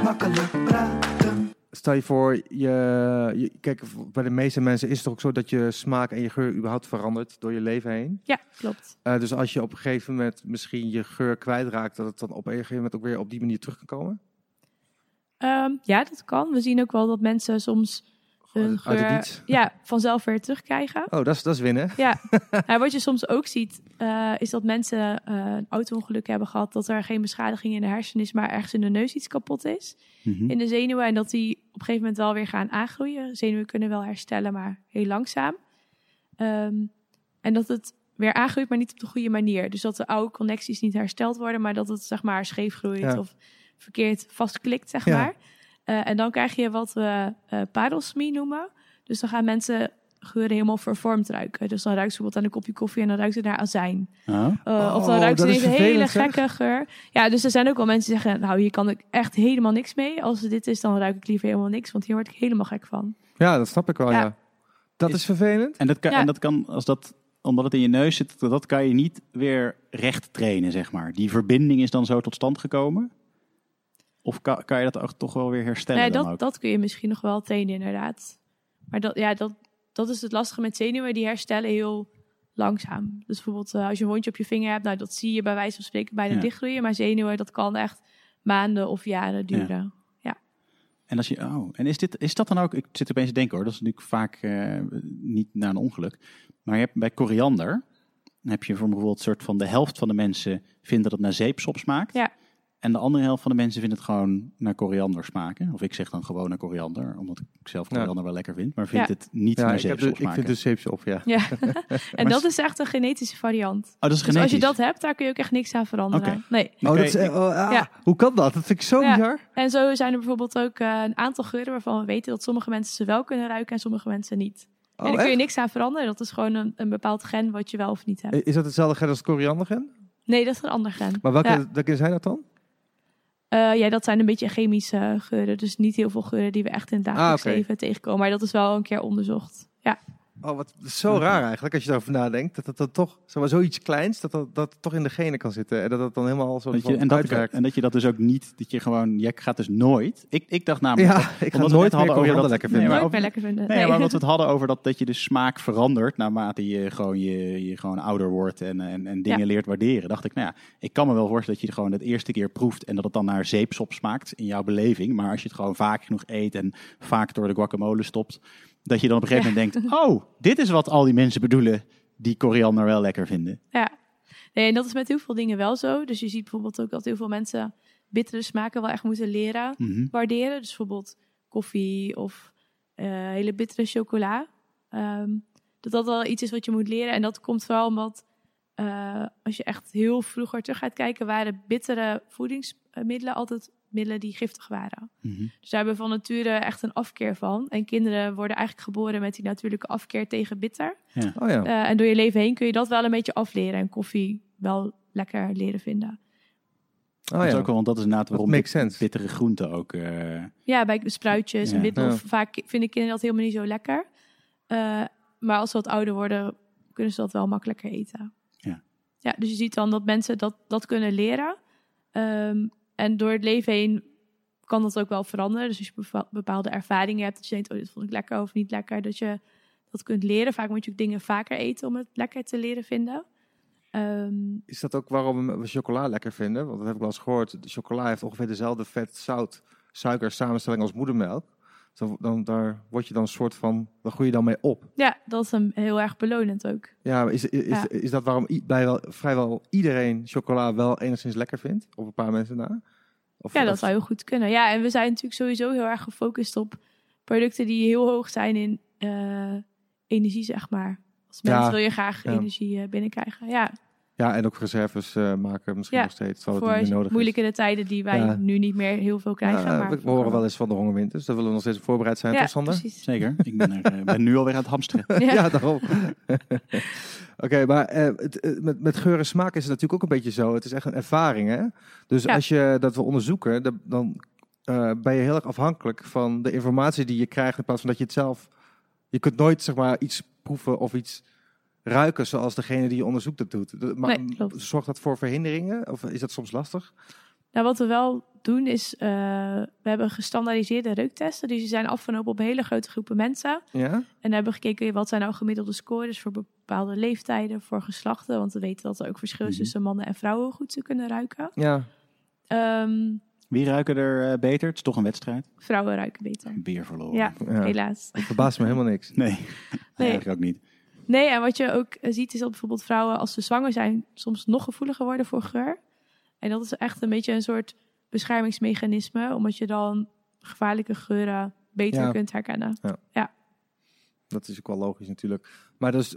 Makkelijk praten. Stel je voor, je, je, kijk, bij de meeste mensen is het ook zo dat je smaak en je geur überhaupt verandert door je leven heen. Ja, klopt. Eh, dus als je op een gegeven moment misschien je geur kwijtraakt, dat het dan op een gegeven moment ook weer op die manier terug kan komen? Ehm, ja, dat kan. We zien ook wel dat mensen soms hun geur ja, vanzelf weer terugkrijgen. Oh, dat is, dat is winnen. Ja, nou, wat je soms ook ziet, eh, is dat mensen eh, een auto-ongeluk hebben gehad, dat er geen beschadiging in de hersenen is, maar ergens in de neus iets kapot is. Mhm. In de zenuwen en dat die op een gegeven moment wel weer gaan aangroeien. Zenuwen kunnen wel herstellen, maar heel langzaam. Ehm, en dat het weer aangroeit, maar niet op de goede manier. Dus dat de oude connecties niet hersteld worden, maar dat het zeg maar scheef groeit Ja. of verkeerd vastklikt, zeg Ja. maar. Eh, en dan krijg je wat we eh parosmie noemen. Dus dan gaan mensen geuren helemaal vervormd ruiken. Dus dan ruikt ze bijvoorbeeld aan een kopje koffie en dan ruikt het naar azijn. Oh. Uh, of dan Oh, ruikt ze een hele gekke geur. Ja, dus er zijn ook wel mensen die zeggen... nou, hier kan ik echt helemaal niks mee. Als het dit is, dan ruik ik liever helemaal niks. Want hier word ik helemaal gek van. Ja, dat snap ik wel, ja. Ja. Dat Is- is vervelend. En, dat kan, Ja. en dat kan, als dat, omdat het in je neus zit, dat kan je niet weer recht trainen, zeg maar. Die verbinding is dan zo tot stand gekomen? Of kan, kan je dat ook toch wel weer herstellen nee, dat, dat kun je misschien nog wel trainen, inderdaad. Maar dat, ja, dat, dat is het lastige met zenuwen. Die herstellen heel langzaam. Dus bijvoorbeeld eh, als je een wondje op je vinger hebt... nou, dat zie je bij wijze van spreken bijna Ja. dichtgroeien. Maar zenuwen, dat kan echt maanden of jaren duren. En, als je, oh, en is, dit, is dat dan ook, ik zit opeens te denken hoor, dat is natuurlijk vaak eh, niet naar een ongeluk. Maar je hebt bij koriander, heb je voor bijvoorbeeld een soort van de helft van de mensen vindt dat het naar zeepsop smaakt. Ja. En de andere helft van de mensen vindt het gewoon naar koriander smaken. Of ik zeg dan gewoon naar koriander, omdat ik zelf Ja. koriander wel lekker vind. Maar vind Ja. het niet Ja, naar ik, heb zeepsop de, ik smaken. vind de zeepsop, ja. Ja, en dat is echt een genetische variant. Oh, dat is Dus als je dat hebt, daar kun je ook echt niks aan veranderen. Oké. Nee. Oh, dat is, oh, ah, Ja. Hoe kan dat? Dat vind ik zo Ja. bizar. En zo zijn er bijvoorbeeld ook eh, een aantal geuren waarvan we weten dat sommige mensen ze wel kunnen ruiken en sommige mensen niet. en Oh, daar kun je niks aan veranderen. Dat is gewoon een, een bepaald gen wat je wel of niet hebt. Is dat hetzelfde gen als het koriandergen? Nee, dat is een ander gen. Maar welke, Ja. welke zijn dat dan? Eh, ja, dat zijn een beetje chemische geuren. Dus niet heel veel geuren die we echt in het dagelijks Ah, leven tegenkomen. Maar dat is wel een keer onderzocht. Ja, Oh, wat zo raar eigenlijk als je daarover nadenkt. Dat het dan toch, zoiets kleins, dat dat, dat toch in de genen kan zitten. En dat dat dan helemaal zo Dat je, van en, dat, en dat je dat dus ook niet, dat je gewoon, jij gaat dus nooit. Ik, ik dacht namelijk, Ja, dat- ik ga omdat we nooit hadden over dat- lekker Nee, vinden. maar lekker. Nee, maar omdat we het hadden over dat, dat je de smaak verandert naarmate je gewoon, je, je gewoon ouder wordt en, en, en dingen Ja. leert waarderen. Dacht ik, nou ja, ik kan me wel voorstellen dat je gewoon het eerste keer proeft en dat het dan naar zeepsop smaakt in jouw beleving. Maar als je het gewoon vaak genoeg eet en vaak door de guacamole stopt, dat je dan op een gegeven moment denkt, oh, dit is wat al die mensen bedoelen die koriander wel lekker vinden. Ja, nee, en dat is met heel veel dingen wel zo. Dus je ziet bijvoorbeeld ook dat heel veel mensen bittere smaken wel echt moeten leren Mhm. waarderen. Dus bijvoorbeeld koffie of eh, hele bittere chocola. Ehm, dat dat wel iets is wat je moet leren. En dat komt vooral omdat eh, als je echt heel vroeger terug gaat kijken, waren bittere voedingsmiddelen altijd middelen die giftig waren. Mhm. Dus daar hebben we van nature echt een afkeer van. En kinderen worden eigenlijk geboren met die natuurlijke afkeer tegen bitter. Oh ja. Eh, en door je leven heen kun je dat wel een beetje afleren en koffie wel lekker leren vinden. oh dat is ja. ook wel, want dat is inderdaad waarom bit- bittere groenten ook... eh, Ja, bij spruitjes Ja. en witlof. Ja. Vaak vinden kinderen dat helemaal niet zo lekker. Eh, maar als ze wat ouder worden, kunnen ze dat wel makkelijker eten. Ja. Ja, dus je ziet dan dat mensen dat, dat kunnen leren. Ehm, en door het leven heen kan dat ook wel veranderen. Dus als je bepa- bepaalde ervaringen hebt, dat je denkt, oh, dit vond ik lekker of niet lekker, dat je dat kunt leren. Vaak moet je ook dingen vaker eten om het lekker te leren vinden. Ehm, Is dat ook waarom we chocola lekker vinden? Want dat heb ik wel eens gehoord. De chocola heeft ongeveer dezelfde vet, zout, suiker samenstelling als moedermelk. Dan, dan, daar word je dan een soort van, daar groei je dan mee op. ja, dat is een, heel erg belonend ook. Ja, is, is, is, Ja. is dat waarom bijwel, vrijwel iedereen chocola wel enigszins lekker vindt? Of een paar mensen na? Of, Ja, dat zou heel goed kunnen. Ja, en we zijn natuurlijk sowieso heel erg gefocust op producten die heel hoog zijn in eh, energie, zeg maar. Als Ja, mens wil je graag ja. energie eh, binnenkrijgen. Ja, Ja, en ook reserves eh, maken misschien Ja, nog steeds, het voor meer nodig moeilijkere tijden die wij Ja. nu niet meer heel veel is. krijgen. Ja, maar we horen wel eens van de hongerwinters, daar willen we nog steeds voorbereid zijn, ja, toch Sander? precies. Zeker. Ik ben, er, eh, ben nu alweer aan het hamsteren. Ja. Ja, daarom. Oké, maar eh, het, eh, met, met geur en smaak is het natuurlijk ook een beetje zo. Het is echt een ervaring, hè? Dus Ja. als je dat wil onderzoeken, dan, dan eh, ben je heel erg afhankelijk van de informatie die je krijgt in plaats van dat je het zelf... Je kunt nooit, zeg maar, iets proeven of iets ruiken zoals degene die je onderzoekt dat doet. Maar Nee, klopt. zorgt dat voor verhinderingen? Of is dat soms lastig? Nou, wat we wel doen is, eh, we hebben gestandaardiseerde reuktesten. Dus die zijn afgenomen op hele grote groepen mensen. Ja? En dan hebben we gekeken, wat zijn nou gemiddelde scores voor bepaalde leeftijden, voor geslachten. Want we weten dat er ook verschil is Mhm. tussen mannen en vrouwen hoe goed ze kunnen ruiken. Ja. Ehm, Wie ruiken er eh, beter? Het is toch een wedstrijd. vrouwen ruiken beter. Weer verloren. Ja, ja. helaas. Het verbaast me helemaal niks. Nee, nee. eigenlijk ook niet. Nee, en wat je ook eh, ziet is dat bijvoorbeeld vrouwen als ze zwanger zijn soms nog gevoeliger worden voor geur. En dat is echt een beetje een soort beschermingsmechanisme, omdat je dan gevaarlijke geuren beter Ja. kunt herkennen. Dat is ook wel logisch natuurlijk. Maar dus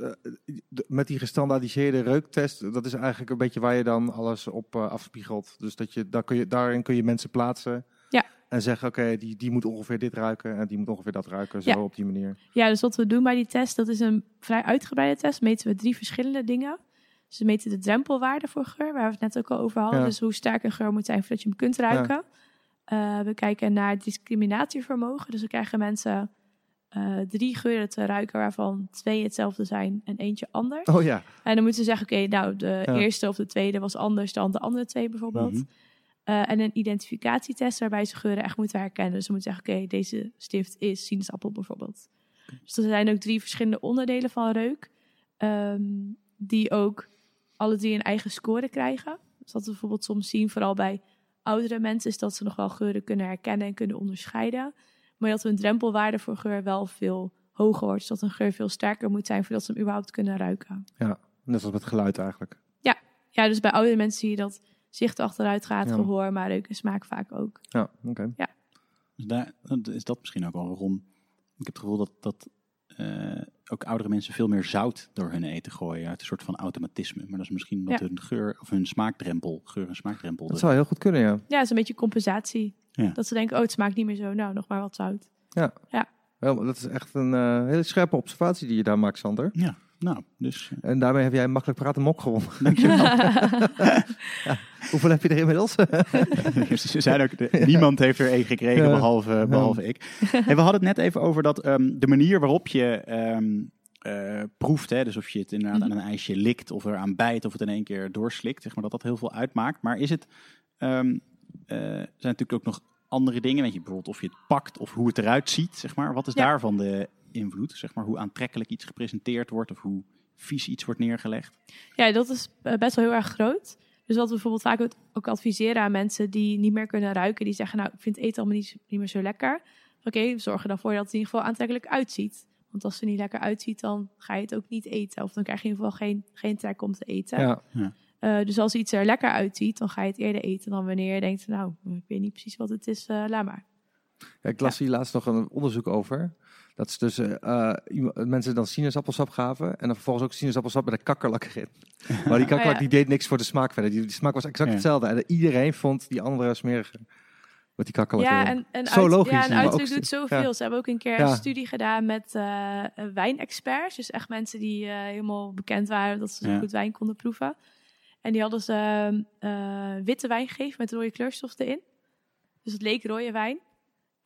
de- met die gestandaardiseerde reuktest, dat is eigenlijk een beetje waar je dan alles op eh, afspiegelt. Dus dat je, daar kun je, daarin kun je mensen plaatsen. Ja. En zeggen, oké, die, die moet ongeveer dit ruiken en die moet ongeveer dat ruiken. Zo Ja. op die manier. Ja, dus wat we doen bij die test, dat is een vrij uitgebreide test. Meten we drie verschillende dingen. Dus we meten de drempelwaarde voor geur, waar we het net ook al over hadden. Ja. Dus hoe sterk een geur moet zijn voordat je hem kunt ruiken. Eh, we kijken naar discriminatievermogen. Dus we krijgen mensen eh, drie geuren te ruiken, waarvan twee hetzelfde zijn en eentje anders. Oh ja, En dan moeten ze zeggen, oké, nou, de Ja. eerste of de tweede was anders dan de andere twee bijvoorbeeld. Mhm. Eh, en een identificatietest waarbij ze geuren echt moeten herkennen. Dus ze moeten zeggen, oké, deze stift is sinaasappel bijvoorbeeld. Dus er zijn ook drie verschillende onderdelen van reuk. ehm, die ook alle drie een eigen score krijgen. Dus wat we bijvoorbeeld soms zien, vooral bij oudere mensen... is dat ze nog wel geuren kunnen herkennen en kunnen onderscheiden. Maar dat hun drempelwaarde voor geur wel veel hoger wordt. Dus dat een geur veel sterker moet zijn voordat ze hem überhaupt kunnen ruiken. net als met geluid eigenlijk. Ja, dus bij oudere mensen zie je dat zicht achteruit gaat, Ja. gehoor, maar reuk en smaak vaak ook. Ja, oké. Dus daar is dat misschien ook wel waarom. Ik heb het gevoel dat, dat eh, ook oudere mensen veel meer zout door hun eten gooien. Uit een soort van automatisme. Maar dat is misschien omdat Ja. hun geur of hun smaakdrempel, geur en smaakdrempel. Dat zou heel goed kunnen, ja. Ja, het is een beetje compensatie. Ja. Dat ze denken, oh, het smaakt niet meer zo. Nou, nog maar wat zout. Wel, dat is echt een eh, hele scherpe observatie die je daar maakt, Sander. Ja, nou, dus eh, En daarmee heb jij makkelijk praten mok gewonnen. dankjewel. Hoeveel heb je er inmiddels? Ze zijn ook, de- niemand heeft er één gekregen Ja. behalve, behalve ik. Hey, we hadden het net even over dat ehm, de manier waarop je ehm, eh, proeft, hè, dus of je het inderdaad Mhm. aan een ijsje likt of eraan bijt of het in één keer doorslikt, zeg maar, dat dat heel veel uitmaakt. Maar is het, ehm, eh, zijn natuurlijk ook nog andere dingen, weet je, bijvoorbeeld of je het pakt of hoe het eruit ziet, zeg maar. Wat is Ja. daarvan de invloed, zeg maar, hoe aantrekkelijk iets gepresenteerd wordt of hoe vies iets wordt neergelegd? ja, dat is eh, best wel heel erg groot. Dus wat we bijvoorbeeld vaak ook- adviseren aan mensen die niet meer kunnen ruiken. Die zeggen, nou, ik vind eten allemaal niet, niet meer zo lekker. Oké, we zorgen dan voor dat het in ieder geval aantrekkelijk uitziet. Want als het er niet lekker uitziet, dan ga je het ook niet eten. Of dan krijg je in ieder geval geen, geen trek om te eten. ja. Eh, dus als iets er lekker uitziet, dan ga je het eerder eten dan wanneer je denkt, nou, ik weet niet precies wat het is, eh laat maar. Ja, ik las hier laatst nog een onderzoek over. Dat ze dus eh, iemand- mensen dan sinaasappelsap gaven en dan vervolgens ook sinaasappelsap met een kakkerlak erin. Maar die kakkerlak Oh, ja. die deed niks voor de smaak verder. Die, die smaak was exact Ja. hetzelfde. En iedereen vond die andere smeriger. Met die kakkerlak Ja, erin. en, en Zo uit- logisch, Ja, en uiterlijk ook- doet zoveel. ja. Ze hebben ook een keer Ja. een studie gedaan met eh, eh, wijnexperts. Dus echt mensen die eh, helemaal bekend waren dat ze zo Ja. goed wijn konden proeven. En die hadden ze eh, witte wijn gegeven met rode kleurstof erin. Dus het leek rode wijn.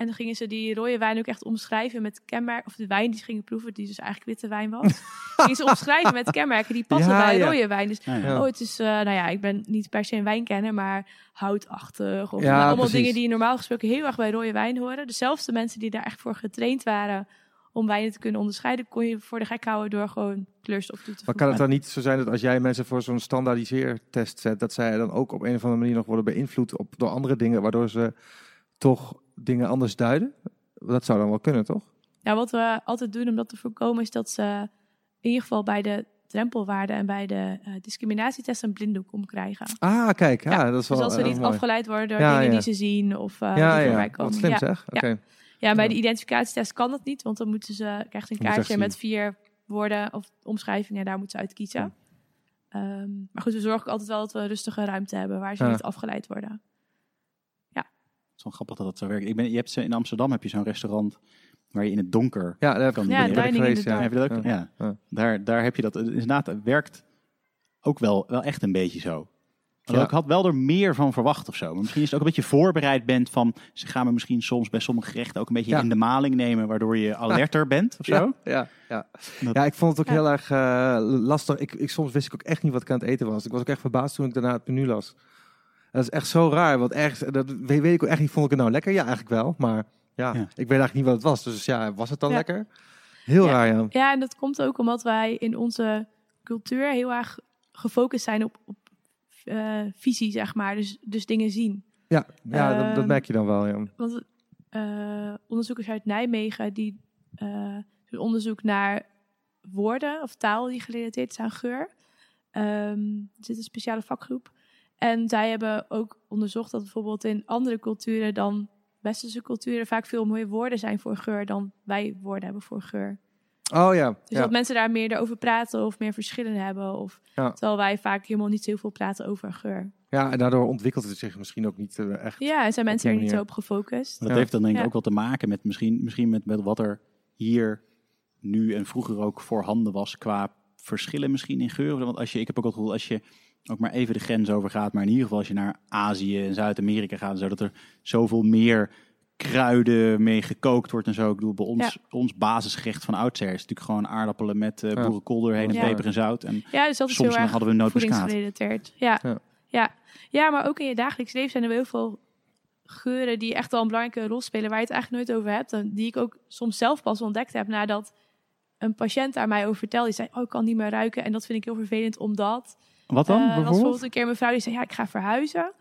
En dan gingen ze die rode wijn ook echt omschrijven met kenmerken. Of de wijn die ze gingen proeven, die dus eigenlijk witte wijn was. gingen ze omschrijven met kenmerken die passen Ja, bij ja. rode wijn. Dus Ja. Oh, het is, eh, nou ja, ik ben niet per se een wijnkenner, maar houtachtig. Of Ja, nou, allemaal precies. dingen die normaal gesproken heel erg bij rode wijn horen. Dezelfde mensen die daar echt voor getraind waren om wijnen te kunnen onderscheiden, kon je voor de gek houden door gewoon kleurstof toe te Maar voegen. kan het dan niet zo zijn dat als jij mensen voor zo'n standaardiseertest zet, dat zij dan ook op een of andere manier nog worden beïnvloed op, door andere dingen, waardoor ze toch dingen anders duiden? Dat zou dan wel kunnen, toch? Ja, wat we altijd doen om dat te voorkomen is dat ze in ieder geval bij de drempelwaarden en bij de eh, discriminatietest een blinddoek omkrijgen. Ah, kijk, ja, dat is wel Dus dat ze eh, niet mooi. afgeleid worden door Ja, dingen ja. die ze zien of Ja, die ja, voorbij komen. wat slim ja. zeg. Oké. Ja. Bij de identificatietest kan dat niet, want dan moeten ze krijgt een kaartje met vier woorden of omschrijvingen, daar moeten ze uit kiezen. Ehm, maar goed, we zorgen altijd wel dat we een rustige ruimte hebben waar ze niet afgeleid worden. Is wel grappig dat dat zo werkt. Ik ben, je hebt, ze- in Amsterdam heb je zo'n restaurant waar je in het donker Ja, daar heb kan ik Ja, dining geweest, ja. Ja, heb je dat ook? Ja. Ja. Ja. Daar, daar heb je dat. Inderdaad, het werkt ook wel, wel echt een beetje zo. Ik had wel er meer van verwacht of zo. Maar misschien is het ook een beetje voorbereid bent van... ze gaan me misschien soms bij sommige gerechten ook een beetje Ja. in de maling nemen... waardoor je alerter bent of zo. Ja, ja, ja. Dat- ja, ik vond het ook Ja. heel erg eh, lastig. Ik, ik, soms wist ik ook echt niet wat ik aan het eten was. Ik was ook echt verbaasd toen ik daarna het menu las. Dat is echt zo raar, want ergens, dat weet, weet ik ook echt niet, vond ik het nou lekker? Ja, eigenlijk wel, maar ja, Ja. ik weet eigenlijk niet wat het was. Dus ja, was het dan Ja. lekker? Heel Ja. raar, ja. Ja, en dat komt ook omdat wij in onze cultuur heel erg gefocust zijn op, op eh, visie, zeg maar. Dus, dus dingen zien. Ja, ja dat, dat Ehm, merk je dan wel, ja. Want eh, onderzoekers uit Nijmegen die eh, doen onderzoek naar woorden of taal die gerelateerd is aan geur. Ehm, er zit een speciale vakgroep. En zij hebben ook onderzocht dat bijvoorbeeld in andere culturen dan westerse culturen vaak veel mooie woorden zijn voor geur dan wij woorden hebben voor geur. Oh ja, Dus ja. dat mensen daar meer over praten of meer verschillen hebben. Of, Ja. Terwijl wij vaak helemaal niet zoveel praten over geur. ja, en daardoor ontwikkelt het zich misschien ook niet eh, echt. Ja, en zijn mensen er niet zo op gefocust. Dat Ja. heeft dan denk ik Ja. ook wel te maken met misschien, misschien met, met wat er hier nu en vroeger ook voorhanden was qua verschillen misschien in geuren. Want als je, ik heb ook het gevoel, als je ook maar even de grens overgaat, maar in ieder geval als je naar Azië en Zuid-Amerika gaat, en zo, dat er zoveel meer kruiden mee gekookt wordt en zo. Ik bedoel, bij ons, ons basisgerecht van oudsher is natuurlijk gewoon aardappelen met eh Ja. boerenkool doorheen en Ja. peper en zout. En Ja, dus dat is soms heel dan erg hadden we voedingsgerelateerd. Ja. Ja. Ja. Ja. ja, maar ook in je dagelijks leven zijn er wel heel veel geuren die echt wel een belangrijke rol spelen, waar je het eigenlijk nooit over hebt. En die ik ook soms zelf pas ontdekt heb nadat een patiënt daar mij over vertelde. Die zei, oh, ik kan niet meer ruiken. En dat vind ik heel vervelend, omdat... wat dan Eh, was bijvoorbeeld? bijvoorbeeld een keer een mevrouw die zei, ja, ik ga verhuizen.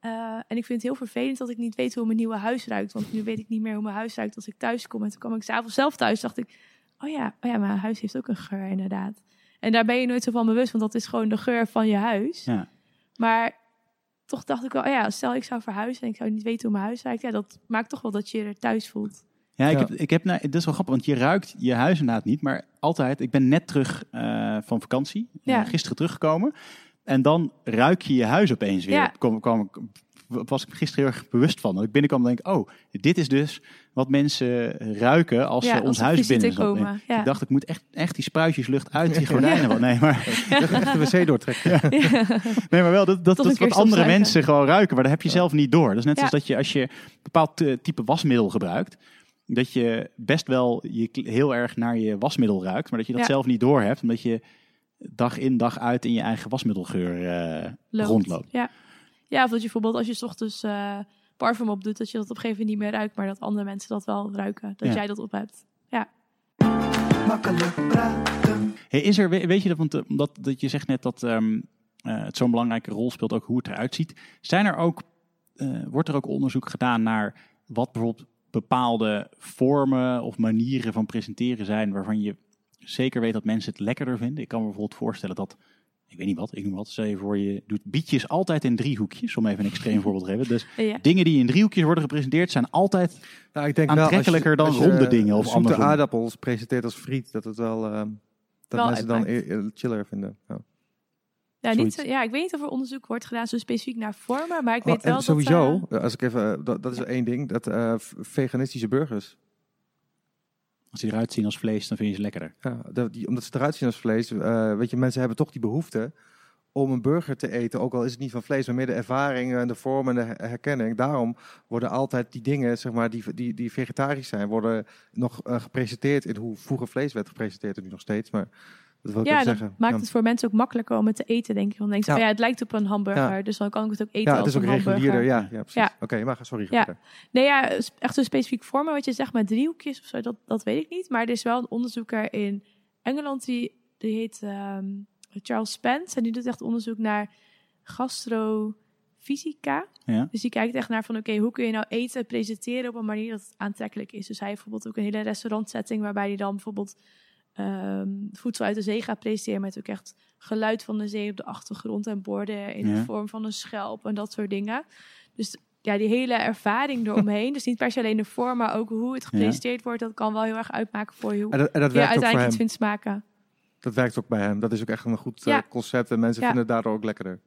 Eh, en ik vind het heel vervelend dat ik niet weet hoe mijn nieuwe huis ruikt. Want nu weet ik niet meer hoe mijn huis ruikt als ik thuis kom. En toen kwam ik s'avonds zelf thuis, dacht ik, oh ja, oh ja, mijn huis heeft ook een geur inderdaad. En daar ben je nooit zo van bewust, want dat is gewoon de geur van je huis. Ja. Maar toch dacht ik wel, oh ja, stel ik zou verhuizen en ik zou niet weten hoe mijn huis ruikt. Ja, dat maakt toch wel dat je je er thuis voelt. Ja, ik Ja. heb, ik heb nou, dat is wel grappig, want je ruikt je huis inderdaad niet, maar altijd. Ik ben net terug eh, van vakantie, eh, Ja. gisteren teruggekomen, en dan ruik je je huis opeens weer. Ja. Kwam, kwam, was ik gisteren heel erg bewust van. Dat ik binnenkwam en denk, oh, dit is dus wat mensen ruiken als ja, ze ons als huis visite binnen komen. Ja. Ik dacht, ik moet echt, echt die spruitjeslucht uit die gordijnen. Ja. Nee, maar, Echt de wc doortrekken. nee, maar wel dat, dat, wat andere mensen gewoon ruiken, maar dat heb je zelf niet door. Dat is net zoals dat je als je een bepaald eh, type wasmiddel gebruikt, dat je best wel je heel erg naar je wasmiddel ruikt, maar dat je dat Ja. zelf niet door hebt, omdat je dag in dag uit in je eigen wasmiddelgeur eh, Loopt. rondloopt. Ja. ja, of dat je bijvoorbeeld als je 's ochtends eh parfum opdoet, dat je dat op een gegeven moment niet meer ruikt, maar dat andere mensen dat wel ruiken. Dat Ja. jij dat op hebt. Ja. Makkelijk praten. Hey, is er, we- weet je dat, want eh, omdat dat je zegt net dat ehm, eh, het zo'n belangrijke rol speelt, ook hoe het eruit ziet. Zijn er ook, eh, wordt er ook onderzoek gedaan naar wat bijvoorbeeld bepaalde vormen of manieren van presenteren zijn waarvan je zeker weet dat mensen het lekkerder vinden? Ik kan me bijvoorbeeld voorstellen dat, ik weet niet wat, ik noem wat, stel je voor je doet bietjes altijd in driehoekjes, om even een extreem voorbeeld te geven. Dus Ja. dingen die in driehoekjes worden gepresenteerd zijn altijd, Nou, ik denk Aantrekkelijker wel, als je, dan als je, ronde dingen of zoete andersom. aardappels presenteert als friet, dat het wel, eh, dat Wel mensen dan e- e- chiller vinden. Ja. Ja, niet, zo- ja, ik weet niet of er onderzoek wordt gedaan zo specifiek naar vormen, maar ik Oh, weet wel sowieso, dat... eh, als ik even, eh, dat, dat is één ding, dat eh, veganistische burgers. als die eruit zien als vlees, dan vind je ze lekkerder. Ja, dat, die, omdat ze eruit zien als vlees. eh, weet je, mensen hebben toch die behoefte om een burger te eten. Ook al is het niet van vlees, maar meer de ervaring en de vorm en de her- herkenning. Daarom worden altijd die dingen, zeg maar, die, die, die vegetarisch zijn, worden nog eh, gepresenteerd in hoe vroeger vlees werd gepresenteerd. En nu nog steeds, maar dat wil ik ja, zeggen. maakt ja. het voor mensen ook makkelijker om het te eten, denk ik. Want dan denk je, Ja. van, ja, het lijkt op een hamburger, Ja. dus dan kan ik het ook eten ja, het als is ook een regulierder. Ja, ja precies. Ja. Oké, maar sorry. Ja. verder. Nee, ja, echt zo specifiek vormen, wat je zegt met driehoekjes of zo, dat, dat weet ik niet. Maar er is wel een onderzoeker in Engeland, die, die heet ehm, Charles Spence. En die doet echt onderzoek naar gastrofysica. Ja. Dus die kijkt echt naar van, oké, hoe kun je nou eten presenteren op een manier dat het aantrekkelijk is. Dus hij heeft bijvoorbeeld ook een hele restaurantsetting waarbij hij dan bijvoorbeeld ehm, voedsel uit de zee gaat presenteren met ook echt geluid van de zee op de achtergrond en borden in Ja. de vorm van een schelp en dat soort dingen. Dus ja, die hele ervaring eromheen, dus niet per se alleen de vorm, maar ook hoe het gepresenteerd wordt, dat kan wel heel erg uitmaken voor je hoe En dat, en dat je werkt ook voor uiteindelijk hem. iets vindt smaken. Dat werkt ook bij hem. Dat is ook echt een goed eh, concept. En mensen Ja. vinden het daardoor ook lekkerder.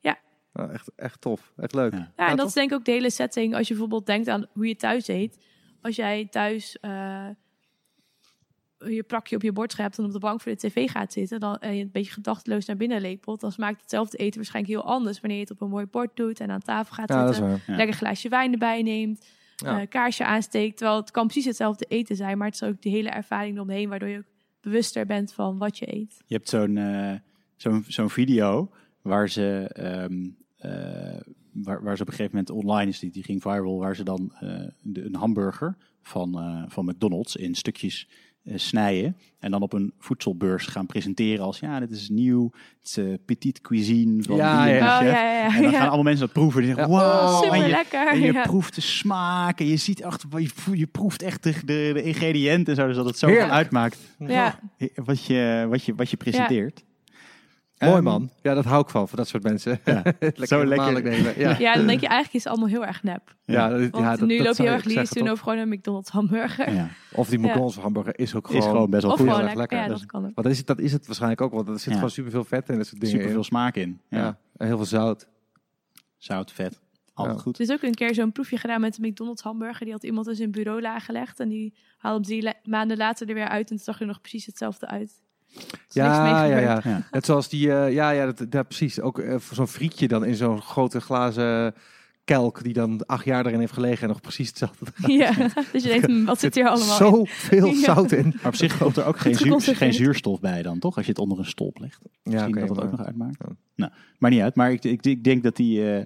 Ja. Nou, echt, echt tof. Echt leuk. Ja. Ja, Ja, en dat is denk ik ook de hele setting. Als je bijvoorbeeld denkt aan hoe je thuis eet. Als jij thuis eh, je prakje op je bord hebt en op de bank voor de tv gaat zitten. Dan, en je een beetje gedachteloos naar binnen lepelt. Dan smaakt hetzelfde eten waarschijnlijk heel anders. Wanneer je het op een mooi bord doet en aan tafel gaat Ja, zitten. waar. Ja. Lekker glaasje wijn erbij neemt. Ja. eh, kaarsje aansteekt. Terwijl het kan precies hetzelfde eten zijn. Maar het is ook die hele ervaring eromheen. Waardoor je ook bewuster bent van wat je eet. Je hebt zo'n eh, zo'n zo'n video waar ze, ehm, eh, waar, waar ze op een gegeven moment online is, die, die ging viral, waar ze dan eh, de, een hamburger van, eh, van McDonald's in stukjes eh, snijden en dan op een voedselbeurs gaan presenteren als ja, dit is nieuw, het is eh, petite cuisine van Ja, die en ja. Oh, ja, ja, ja. En dan ja. gaan allemaal mensen dat proeven. Die zeggen, Ja. wow, Oh, Super en je, lekker. en je ja. proeft de smaak en je ziet achter, je, je proeft echt de, de, de ingrediënten en zo, dus dat het zo uitmaakt Ja. wat je, wat je, wat je presenteert. Mooi Ehm, man. Ja, dat hou ik van, van dat soort mensen. Ja. lekker Zo lekker. nemen. Ja. ja, dan denk je eigenlijk is het allemaal heel erg nep. Ja, dat, Want ja, dat, nu dat loop je zou heel erg lyrisch toch? over gewoon een McDonald's hamburger. Ja. Of die Ja. McDonald's hamburger is ook gewoon... Is gewoon best wel goed. lekker. lekker. Ja, dat kan ook. Want dat is, het- dat is het waarschijnlijk ook, want er zit Ja. gewoon superveel vet in. Dat soort dingen Super veel in. smaak in. Ja. Ja. En heel veel zout. Zout, vet. Altijd Ja. goed. Er is ook een keer zo'n proefje gedaan met de McDonald's hamburger. Die had iemand in zijn bureau gelegd. En die haalde hem drie maanden later er weer uit. En het zag er nog precies hetzelfde uit. Ja, ja, ja. Ja. Net zoals die, eh, ja, ja, dat, ja, precies. Ook eh, voor zo'n frietje dan in zo'n grote glazen kelk die dan acht jaar erin heeft gelegen en nog precies hetzelfde. Ja, dus je denkt, wat zit hier allemaal in? Zoveel Ja. zout in. Maar op zich komt er ook geen, zuur, geen zuurstof bij dan, toch? Als je het onder een stolp legt. Ja, Misschien oké, dat het ook nog uitmaakt. Ja. Nou, maar niet uit. Maar ik, ik, ik denk dat die eh,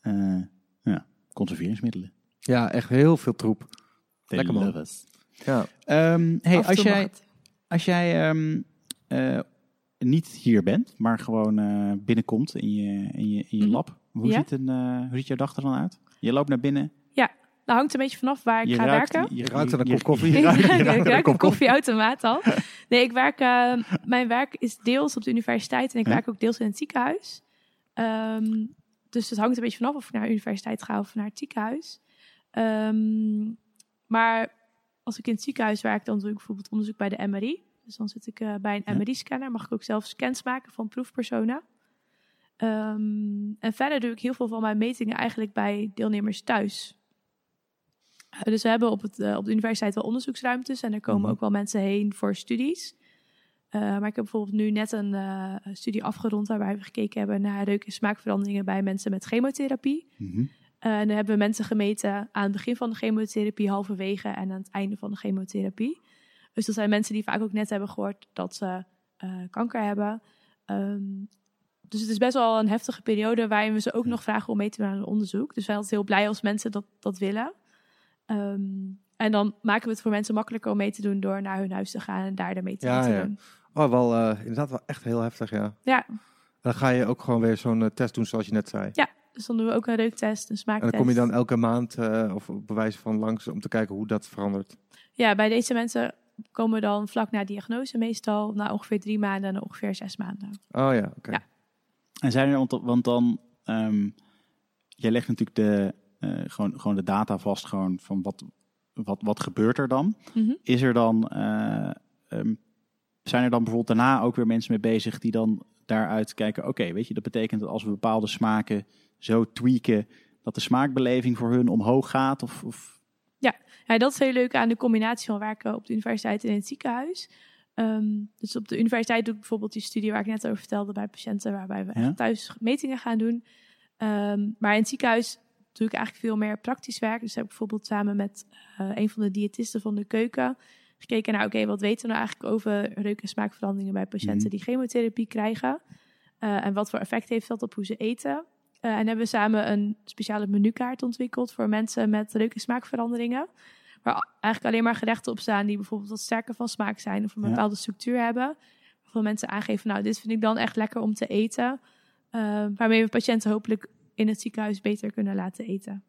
eh, ja, conserveringsmiddelen. ja, echt heel veel troep. They Lekker, man. Ja. Ehm, hey, als jij, als jij ehm, eh, niet hier bent, maar gewoon eh, binnenkomt in je, in je, in je Mhm. lab, hoe, Ja. ziet een, eh, hoe ziet jouw dag er dan uit? Je loopt naar binnen, Dat hangt een beetje vanaf waar ik je ga ruikt, werken. Je, Je ruikt aan een kop koffie. je Ik ruikt- ruikt een kop koffieautomaat al. Nee, ik werk, eh, mijn werk is deels op de universiteit en ik Ja. werk ook deels in het ziekenhuis. Ehm, dus het hangt een beetje vanaf of ik naar de universiteit ga of naar het ziekenhuis. Ehm, maar als ik in het ziekenhuis werk, dan doe ik bijvoorbeeld onderzoek bij de MRI. Dus dan zit ik eh, bij een. MRI-scanner. Mag ik ook zelf scans maken van proefpersonen. Ehm, en verder doe ik heel veel van mijn metingen eigenlijk bij deelnemers thuis. Eh, dus we hebben op, het, eh, op de universiteit wel onderzoeksruimtes en er komen Mhm. ook wel mensen heen voor studies. Maar ik heb bijvoorbeeld nu net een studie afgerond waarbij we gekeken hebben naar reuk- en smaakveranderingen bij mensen met chemotherapie. Mhm. En dan hebben we mensen gemeten aan het begin van de chemotherapie, halverwege en aan het einde van de chemotherapie. Dus dat zijn mensen die vaak ook net hebben gehoord dat ze eh, kanker hebben. Ehm, dus het is best wel een heftige periode waarin we ze ook nog vragen om mee te doen aan een onderzoek. Dus wij zijn altijd heel blij als mensen dat, dat willen. Ehm, en dan maken we het voor mensen makkelijker om mee te doen door naar hun huis te gaan en daar ermee te, Ja, ja. doen. Oh, wel eh, inderdaad wel echt heel heftig, ja. Ja, Dan ga je ook gewoon weer zo'n eh, test doen zoals je net zei. dus dan doen we ook een reuktest, een En smaaktest. dan kom je dan elke maand eh, of op bewijs van langs om te kijken hoe dat verandert. Ja, bij deze mensen komen dan vlak na diagnose meestal, na ongeveer drie maanden en ongeveer zes maanden. Oh ja, oké. Ja. En zijn er, want, want dan, ehm, jij legt natuurlijk de, eh, gewoon, gewoon de data vast, gewoon van wat, wat, wat gebeurt er dan? Mhm. Is er dan, eh, ehm, zijn er dan bijvoorbeeld daarna ook weer mensen mee bezig die dan daaruit kijken, oké, weet je, dat betekent dat als we bepaalde smaken zo tweaken, dat de smaakbeleving voor hun omhoog gaat? Of, of Ja, dat is heel leuk aan de combinatie van werken op de universiteit en in het ziekenhuis. Ehm, dus op de universiteit doe ik bijvoorbeeld die studie waar ik net over vertelde bij patiënten, waarbij we Ja. echt thuis metingen gaan doen. Ehm, maar in het ziekenhuis doe ik eigenlijk veel meer praktisch werk. Dus heb ik bijvoorbeeld samen met eh, een van de diëtisten van de keuken gekeken naar, oké, wat weten we nou eigenlijk over reuk- en smaakveranderingen bij patiënten Mhm. die chemotherapie krijgen? Eh, en wat voor effect heeft dat op hoe ze eten? Eh, en hebben we samen een speciale menukaart ontwikkeld voor mensen met reuk- en smaakveranderingen. Waar eigenlijk alleen maar gerechten op staan die bijvoorbeeld wat sterker van smaak zijn of een Ja. bepaalde structuur hebben. Waarvan mensen aangeven, nou, dit vind ik dan echt lekker om te eten. Eh, waarmee we patiënten hopelijk in het ziekenhuis beter kunnen laten eten.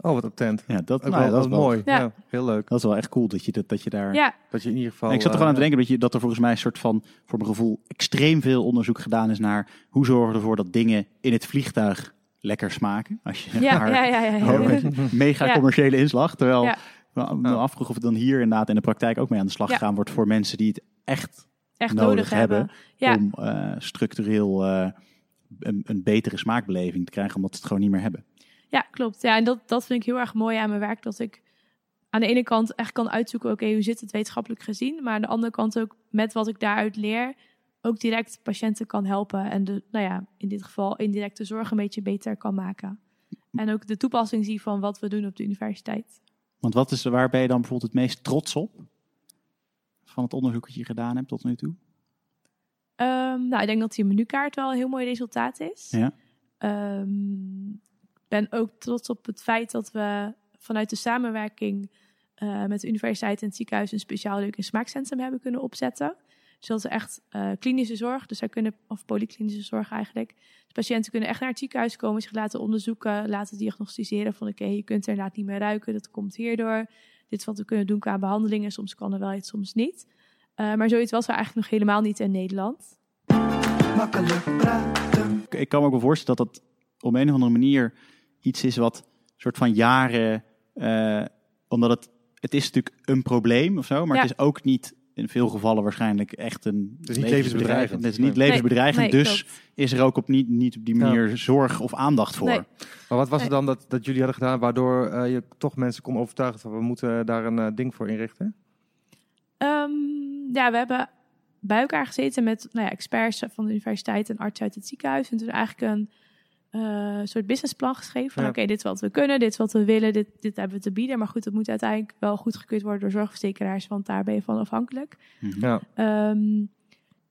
Oh, wat attent. ja, dat, nou, wel, dat, is wel, mooi. Ja. Ja. heel leug. dat is wel echt cool dat je, dat, dat je daar... Ja, Dat je in ieder geval... En ik zat er eh, gewoon aan te denken dat, je, dat er volgens mij een soort van, voor mijn gevoel, extreem veel onderzoek gedaan is naar hoe zorgen we ervoor dat dingen in het vliegtuig lekker smaken. Als je ja, maar ja, ja, ja, ja. Oh, met mega Ja. commerciële inslag. Terwijl Ja. me afvroeg of het dan hier inderdaad in de praktijk ook mee aan de slag Ja. gegaan wordt voor mensen die het echt echt nodig, nodig, hebben, hebben. Ja, om eh, structureel eh, een, een betere smaakbeleving te krijgen, omdat ze het gewoon niet meer hebben. Ja, klopt. Ja, en dat, dat vind ik heel erg mooi aan mijn werk. Dat ik aan de ene kant echt kan uitzoeken, oké, hoe zit het wetenschappelijk gezien? Maar aan de andere kant ook met wat ik daaruit leer, ook direct patiënten kan helpen. En de, nou ja, in dit geval indirect de zorg een beetje beter kan maken. En ook de toepassing zie van wat we doen op de universiteit. Want wat is, waar ben je dan bijvoorbeeld het meest trots op? Van het onderzoek dat je gedaan hebt tot nu toe? Ehm, nou, ik denk dat die menukaart wel een heel mooi resultaat is. Ja. Ehm, ben ook trots op het feit dat we vanuit de samenwerking eh, met de universiteit en het ziekenhuis een speciaal leuk en smaakcentrum hebben kunnen opzetten. Dus dat is echt eh, klinische zorg, dus zij kunnen, of polyklinische zorg eigenlijk. Dus patiënten kunnen echt naar het ziekenhuis komen, zich laten onderzoeken, laten diagnosticeren van oké, je kunt er inderdaad niet meer ruiken, dat komt hierdoor. Dit is wat we kunnen doen qua behandelingen, soms kan er wel iets, soms niet. Eh, maar zoiets was er eigenlijk nog helemaal niet in Nederland. Makkelijk praten. Ik- Ik kan me ook wel voorstellen dat dat op een of andere manier iets is wat soort van jaren, eh, omdat het, het is natuurlijk een probleem of zo, maar Ja. het is ook niet in veel gevallen waarschijnlijk echt een is niet levensbedreigend. Het is niet levensbedreigend, Nee, dus is er ook op niet, niet op die Ja. manier zorg of aandacht voor. Nee. Maar wat was Nee. er dan dat, dat jullie hadden gedaan waardoor eh, je toch mensen kon overtuigen van we moeten daar een eh, ding voor inrichten? Ehm, ja, we hebben bij elkaar gezeten met nou ja, experts van de universiteit en artsen uit het ziekenhuis. En toen eigenlijk een eh, soort businessplan geschreven. Van Ja. oké, dit is wat we kunnen, dit is wat we willen, dit, dit hebben we te bieden. Maar goed, dat moet uiteindelijk wel goedgekeurd worden door zorgverzekeraars, want daar ben je van afhankelijk. Mhm. Ja. Ehm,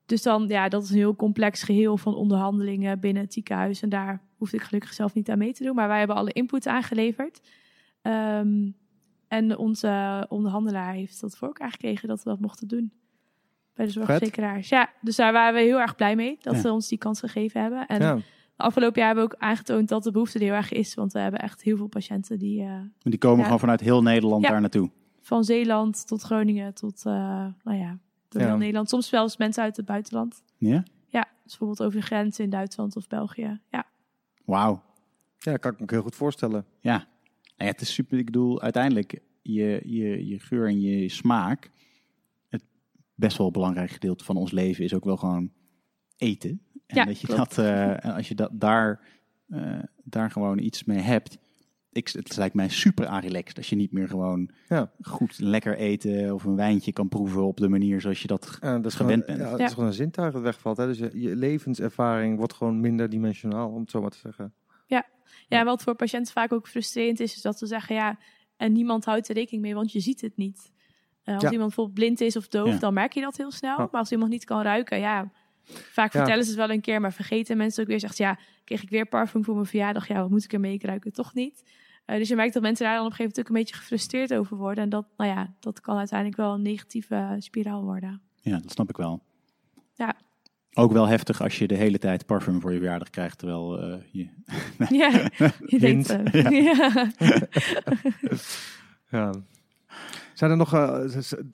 dus dan, ja, dat is een heel complex geheel van onderhandelingen binnen het ziekenhuis. En daar hoefde ik gelukkig zelf niet aan mee te doen. Maar wij hebben alle input aangeleverd. Ehm, en onze onderhandelaar heeft dat voor elkaar gekregen dat we dat mochten doen. Bij de zorgverzekeraars. Ja, dus daar waren we heel erg blij mee dat Ja. ze ons die kans gegeven hebben. En ja. Afgelopen jaar hebben we ook aangetoond dat de behoefte er heel erg is. Want we hebben echt heel veel patiënten die eh, Die komen Ja. gewoon vanuit heel Nederland Ja. daar naartoe. van Zeeland tot Groningen tot, eh, nou ja, door Ja. heel Nederland. Soms zelfs mensen uit het buitenland. Ja? Ja, dus bijvoorbeeld over de grens in Duitsland of België. Ja, Wauw. ja, kan ik me ook heel goed voorstellen. Ja. Nou ja, het is super. Ik bedoel, uiteindelijk, je, je, je geur en je smaak. Het best wel een belangrijk gedeelte van ons leven is ook wel gewoon eten. En Ja, dat je klopt. dat, eh, en als je dat daar, eh, daar gewoon iets mee hebt. Ik, het lijkt mij super aanrelaxed als je niet meer gewoon Ja. goed lekker eten of een wijntje kan proeven op de manier zoals je dat Ja, dat gewend gewoon, bent. Ja, het Ja. is gewoon een zintuig dat wegvalt. Hè? Dus je, je levenservaring wordt gewoon minder dimensionaal, om het zo maar te zeggen. ja en wat voor patiënten vaak ook frustrerend is, is dat ze zeggen ja, en niemand houdt er rekening mee, want je ziet het niet. Eh, als Ja. iemand bijvoorbeeld blind is of doof, Ja. dan merk je dat heel snel. Ja. Maar als iemand niet kan ruiken, ja, vaak Ja. vertellen ze het wel een keer, maar vergeten mensen ook weer. Zegt ja, kreeg ik weer parfum voor mijn verjaardag? Ja, wat moet ik ermee? Ik ruik het toch niet. Eh, dus je merkt dat mensen daar dan op een gegeven moment ook een beetje gefrustreerd over worden. En dat, nou ja, dat kan uiteindelijk wel een negatieve spiraal worden. Ja, dat snap ik wel. Ja. Ook wel heftig als je de hele tijd parfum voor je verjaardag krijgt, terwijl eh, je... Ja, je denkt... Eh, ja. Ja. Zijn er nog eh,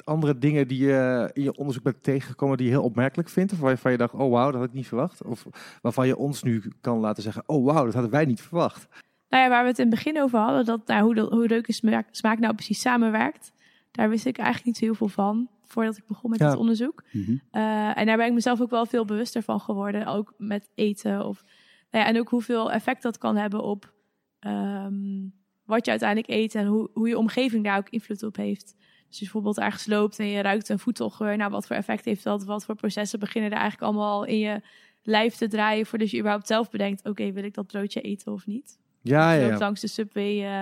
andere dingen die je in je onderzoek bent tegengekomen die je heel opmerkelijk vindt? Of waarvan je dacht, oh wauw, dat had ik niet verwacht? Of waarvan je ons nu kan laten zeggen, oh wauw, dat hadden wij niet verwacht? Nou ja, waar we het in het begin over hadden, dat, nou, hoe, de, hoe reuk en smaak, smaak nou precies samenwerkt. Daar wist ik eigenlijk niet zo heel veel van, voordat ik begon met Ja. het onderzoek. Mhm. Eh, en daar ben ik mezelf ook wel veel bewuster van geworden. Ook met eten. Of, nou ja, en ook hoeveel effect dat kan hebben op ehm, wat je uiteindelijk eet. En hoe, hoe je omgeving daar ook invloed op heeft. Dus als je bijvoorbeeld ergens loopt en je ruikt een voedselgeur. Nou, wat voor effect heeft dat? Wat voor processen beginnen er eigenlijk allemaal al in je lijf te draaien... voordat je überhaupt zelf bedenkt... oké, wil ik dat broodje eten of niet? Ja, Je ja, ja. langs de subway. eh,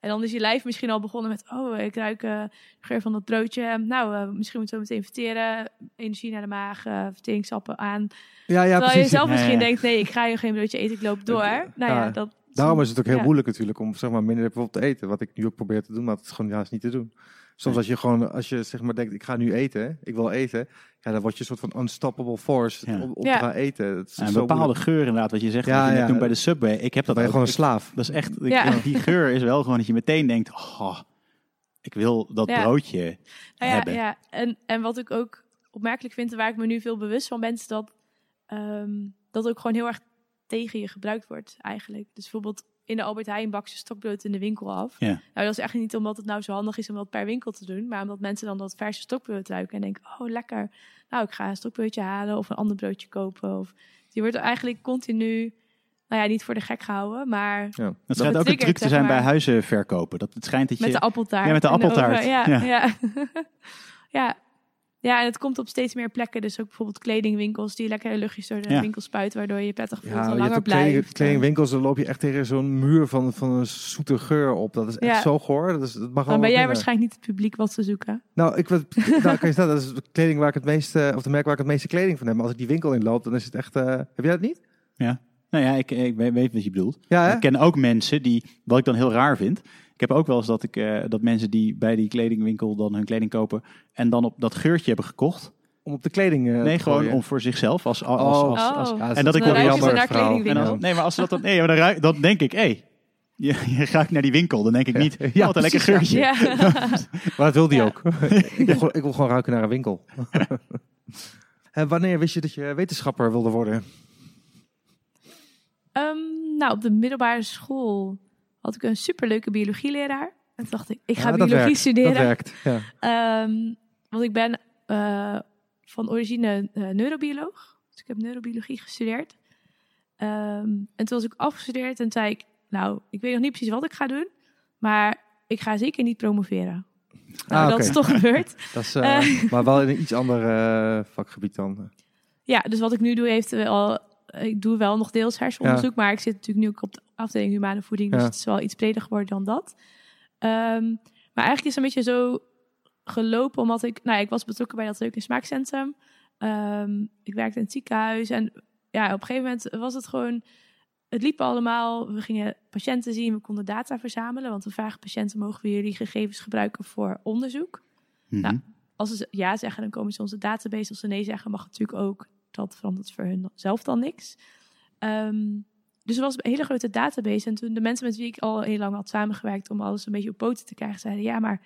en dan is je lijf misschien al begonnen met... oh, ik ruik de geur van dat broodje. Nou, eh, misschien moeten we meteen verteren. Energie naar de maag, verteringssappen aan. ja, ja Terwijl je zelf misschien ja. denkt... nee, ik ga hier geen broodje eten, ik loop door. Nou Ja, dat... Daarom is het ook heel ja. moeilijk natuurlijk om zeg maar, minder bijvoorbeeld te eten. Wat ik nu ook probeer te doen, maar het is gewoon juist niet te doen. Soms Nee. als je gewoon, als je zeg maar denkt, ik ga nu eten, ik wil eten. Ja, dan word je een soort van unstoppable force Ja. om, om Ja. te gaan eten. Het is een zo bepaalde moeilijk. geur inderdaad, wat je zegt, Ja, wat je ja. doet bij de Subway. Ik heb dat ben je gewoon een Ik- slaaf. Dat is echt, ik- die geur is wel gewoon dat je meteen denkt, oh, ik wil dat Ja. broodje Nou ja, hebben. ja. En, en wat ik ook opmerkelijk vind... en waar ik me nu veel bewust van ben... is dat ehm, dat ook gewoon heel erg tegen je gebruikt wordt eigenlijk. Dus bijvoorbeeld in de Albert Heijn bak je stokbrood in de winkel af. Ja. Nou, dat is echt niet omdat het nou zo handig is om dat per winkel te doen, maar omdat mensen dan dat verse stokbrood ruiken en denken, oh lekker, nou ik ga een stokbroodje halen of een ander broodje kopen. Of je wordt eigenlijk continu, nou ja, niet voor de gek gehouden, maar Ja. Dat schijnt ook een truc te zijn bij huizen verkopen. Dat het schijnt dat je... met de appeltaart. Ja, met de appeltaart. oven. Ja, Ja. ja. ja. Ja, en het komt op steeds meer plekken. Dus ook bijvoorbeeld kledingwinkels die lekker luchtjes door de Ja. winkel spuiten, waardoor je prettig voelt Ja, en langer kleding, blijft. kledingwinkels, dan loop je echt tegen zo'n muur van, van een zoete geur op. Dat is echt Ja. zo goor. Dat, is, dat mag Dan ben jij waarschijnlijk niet het publiek wat ze zoeken. Nou, ik, wat, nou, kan je stellen, dat is de kleding waar ik het meeste, of de merk waar ik het meeste kleding van heb. Maar als ik die winkel inloop, dan is het echt. eh, heb jij dat niet? Nou ja, ik, ik weet wat je bedoelt. Ja? Ik ken ook mensen die, wat ik dan heel raar vind. Ik heb ook wel eens dat, ik, eh, dat mensen die bij die kledingwinkel dan hun kleding kopen en dan op dat geurtje hebben gekocht. Om op de kleding. eh, nee, gewoon om voor zichzelf. Als, als, Oh. als, als- Oh. Ja, En dat ik ze jammer, en kledingwinkel. dan, nee, maar als ze dat dan, nee, maar dan, ruik- dan denk ik, hé, hey, je, je gaat naar die winkel. Dan denk ik niet, Ja, ja, wat een lekker geurtje. Ja. Maar dat wilde hij Ja. ook. ik, wil gewoon, ik wil gewoon ruiken naar een winkel. en wanneer wist je dat je wetenschapper wilde worden? Ehm, nou, op de middelbare school had ik een superleuke biologieleraar. En toen dacht ik, ik ga Ja, dat biologie werkt. studeren. Dat werkt. Ja. Ehm, want ik ben eh, van origine eh, neurobioloog. Dus ik heb neurobiologie gestudeerd. Ehm, en toen was ik afgestudeerd en zei ik, nou, ik weet nog niet precies wat ik ga doen. Maar ik ga zeker niet promoveren. Nou, Ah, dat oké. is toch gebeurd. Dat is, eh, maar wel in een iets ander vakgebied dan. Ja, dus wat ik nu doe heeft wel... Ik doe wel nog deels hersenonderzoek, maar ik zit natuurlijk nu ook op de afdeling humane voeding. Dus Ja. het is wel iets breder geworden dan dat. Ehm, maar eigenlijk is het een beetje zo gelopen, omdat ik... Nou, ik was betrokken bij dat Leuk en Smaakcentrum. Ehm, ik werkte in het ziekenhuis en ja, op een gegeven moment was het gewoon... Het liep allemaal. We gingen patiënten zien, we konden data verzamelen. Want we vragen patiënten, mogen we jullie gegevens gebruiken voor onderzoek? Mhm. Nou, als ze ja zeggen, dan komen ze onze database. Als ze nee zeggen, mag het natuurlijk ook. Dat verandert voor hun zelf dan niks. Ehm, dus er was een hele grote database. En toen de mensen met wie ik al heel lang had samengewerkt... om alles een beetje op poten te krijgen, zeiden... ja, maar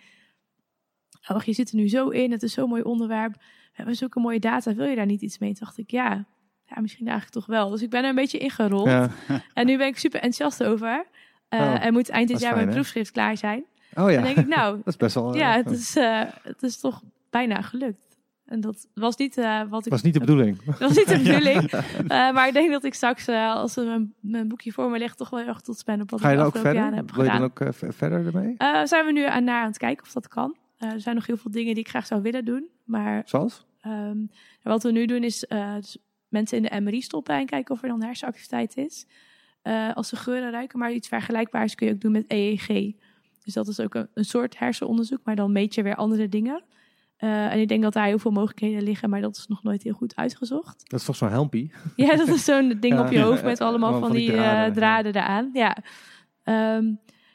oh, je zit er nu zo in. Het is zo'n mooi onderwerp. We hebben zulke mooie data. Wil je daar niet iets mee? Toen dacht ik, ja, ja misschien eigenlijk toch wel. Dus ik ben er een beetje ingerold. Ja. En nu ben ik super enthousiast over. Eh, Oh, en moet eind dit jaar fijn, mijn proefschrift klaar zijn. Oh ja, denk ik, nou, dat is best wel. eh, ja, het is, eh, het is toch bijna gelukt. En dat was niet eh, wat ik. was niet de bedoeling. Dat was niet de bedoeling. Eh, maar ik denk dat ik straks, eh, als er mijn, mijn boekje voor me ligt, toch wel heel erg trots ben op wat Ga je ik afgelopen verder? jaren heb Wil je dan ook verder ermee? Zijn we nu aan, naar aan het kijken of dat kan. Er zijn nog heel veel dingen die ik graag zou willen doen. Maar Zoals? ehm, wat we nu doen is dus mensen in de MRI stoppen en kijken of er dan hersenactiviteit is. Als ze geuren ruiken, maar iets vergelijkbaars kun je ook doen met EEG. Dus dat is ook een, een soort hersenonderzoek, maar dan meet je weer andere dingen. Eh, en ik denk dat daar heel veel mogelijkheden liggen, maar dat is nog nooit heel goed uitgezocht. Dat is volgens mij helmpie. Ja, dat is zo'n ding Ja. op je hoofd met allemaal van die eh, draden, eraan. Ja. Ehm,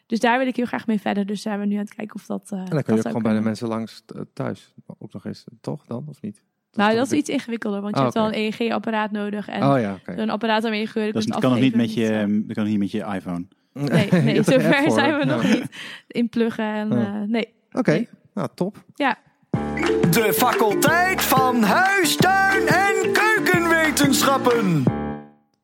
dus daar wil ik heel graag mee verder. Dus zijn we nu aan het kijken of dat. eh En dan kun je dat ook gewoon bij de mensen langs thuis ook nog eens. Toch dan, of niet? Nou, toch dat is iets ingewikkelder, want je Ah, hebt wel een EEG-apparaat nodig en Oh ja, een apparaat waarmee je geuren Dat is, kunt kan nog niet met je, Niet, dat kan nog niet met je iPhone. Nee, nee er zover zijn we nog niet. Inpluggen en Ja. eh, nee. Oké, Nee. Nou, top. Ja, De faculteit van huistuin- en keukenwetenschappen.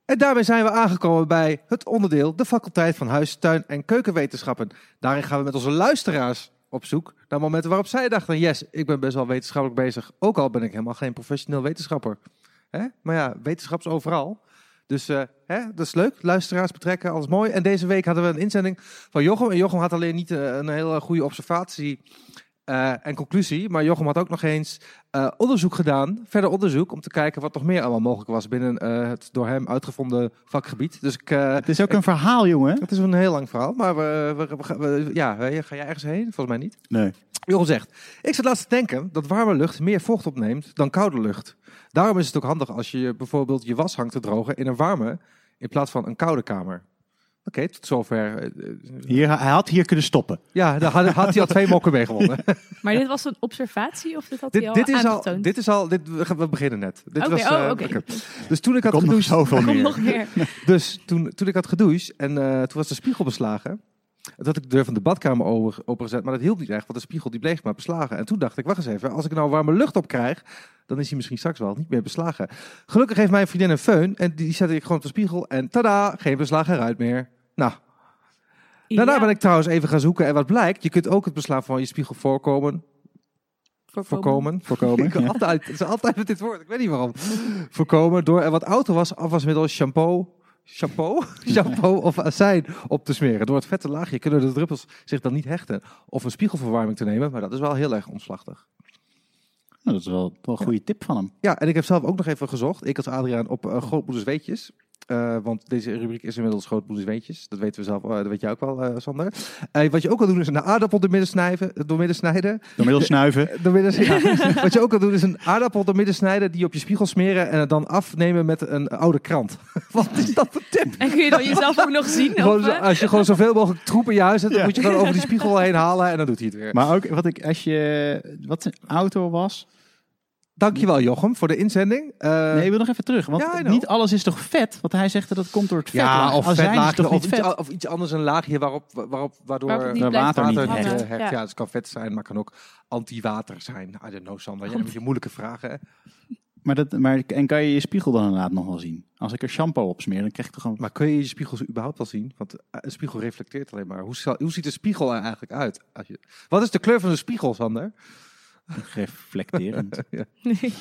En daarmee zijn we aangekomen bij het onderdeel de faculteit van huis, tuin en keukenwetenschappen. Daarin gaan we met onze luisteraars op zoek naar momenten waarop zij dachten, yes, ik ben best wel wetenschappelijk bezig. Ook al ben ik helemaal geen professioneel wetenschapper. Hè? Maar ja, wetenschap is overal. Dus eh, hè, dat is leuk. Luisteraars betrekken, alles mooi. En deze week hadden we een inzending van Jochem. En Jochem had alleen niet eh, een hele goede observatie eh, en conclusie. Maar Jochem had ook nog eens eh, onderzoek gedaan, verder onderzoek, om te kijken wat nog meer allemaal mogelijk was binnen eh, het door hem uitgevonden vakgebied. Dus ik, Het is ook een verhaal, jongen. het is een heel lang verhaal, maar we, we, we, we- ja, ga jij ergens heen? Volgens mij niet. Nee. Jochem zegt, ik zat laatst te denken dat warme lucht meer vocht opneemt dan koude lucht. Daarom is het ook handig als je bijvoorbeeld je was hangt te drogen in een warme in plaats van een koude kamer. Oké, tot zover. eh, eh, Hier, hij had hier kunnen stoppen. Ja, daar had, had hij al twee mokken mee gewonnen. maar dit was een observatie of dit had hij al dit is al, dit is al, dit, we beginnen net. Dit Oké, was, oh, eh. Dus toen ik had nog gedoucht, zoveel Er komt meer. nog meer. dus toen, toen ik had gedoucht en eh, toen was de spiegel beslagen. Had ik de deur van de badkamer over, opengezet, maar dat hielp niet echt, want de spiegel die bleef maar beslagen. En toen dacht ik, wacht eens even, als ik nou warme lucht op krijg, dan is hij misschien straks wel niet meer beslagen. Gelukkig heeft mijn vriendin een föhn en die zette ik gewoon op de spiegel en tada, geen beslagen eruit meer. Nou, daarna Ja, ben ik trouwens even gaan zoeken en wat blijkt, je kunt ook het beslaan van je spiegel voorkomen. voorkomen. Voorkomen. Voorkomen, Ik ja. altijd, het is altijd met dit woord, ik weet niet waarom. Voorkomen door er wat afwas afwasmiddel, shampoo, shampoo, shampoo of azijn op te smeren. Door het vette laagje kunnen de druppels zich dan niet hechten. Of een spiegelverwarming te nemen, maar dat is wel heel erg omslachtig. Nou, dat is wel, wel een goede tip van hem. Ja, en ik heb zelf ook nog even gezocht, ik als Adriaan, op uh, grootmoeders weetjes. Eh, want deze rubriek is inmiddels grootmoeders weetjes. Dat weten we zelf, eh, dat weet jij ook wel, eh, Sander. Eh, wat je ook kan doen is een aardappel door midden snijden. Door midden snijden. Door middel snuiven. Door midden, ja. Wat je ook kan doen is een aardappel door midden snijden, die op je spiegel smeren en het dan afnemen met een oude krant. Wat is dat voor tip? En kun je dan jezelf ook nog zien? Gewoon zo- als je gewoon zoveel mogelijk troep in je huis hebt, dan moet je gewoon over die spiegel heen halen en dan doet hij het weer. Maar ook wat ik, als je, wat een auto was. Dankjewel Jochem voor de inzending. Eh, nee, ik wil nog even terug. Want Ja, niet alles is toch vet? Want hij zegt dat het komt door het vet. ja, of toch of vet? of iets anders, een laagje waarop, waarop, waardoor Waarop niet water niet water hangen. niet hecht. Ja. Ja. het kan vet zijn, maar kan ook anti-water zijn. I don't know, Sander. Jij met je moeilijke vragen. hè? Maar dat, maar, en kan je je spiegel dan inderdaad nog wel zien? Als ik er shampoo op smeer, dan krijg ik toch gewoon... Maar kun je je spiegels überhaupt wel zien? Want eh, een spiegel reflecteert alleen maar. Hoe, zal- hoe ziet de spiegel er eigenlijk uit? Als je, wat is de kleur van een spiegel, Sander? Reflecterend. Nee.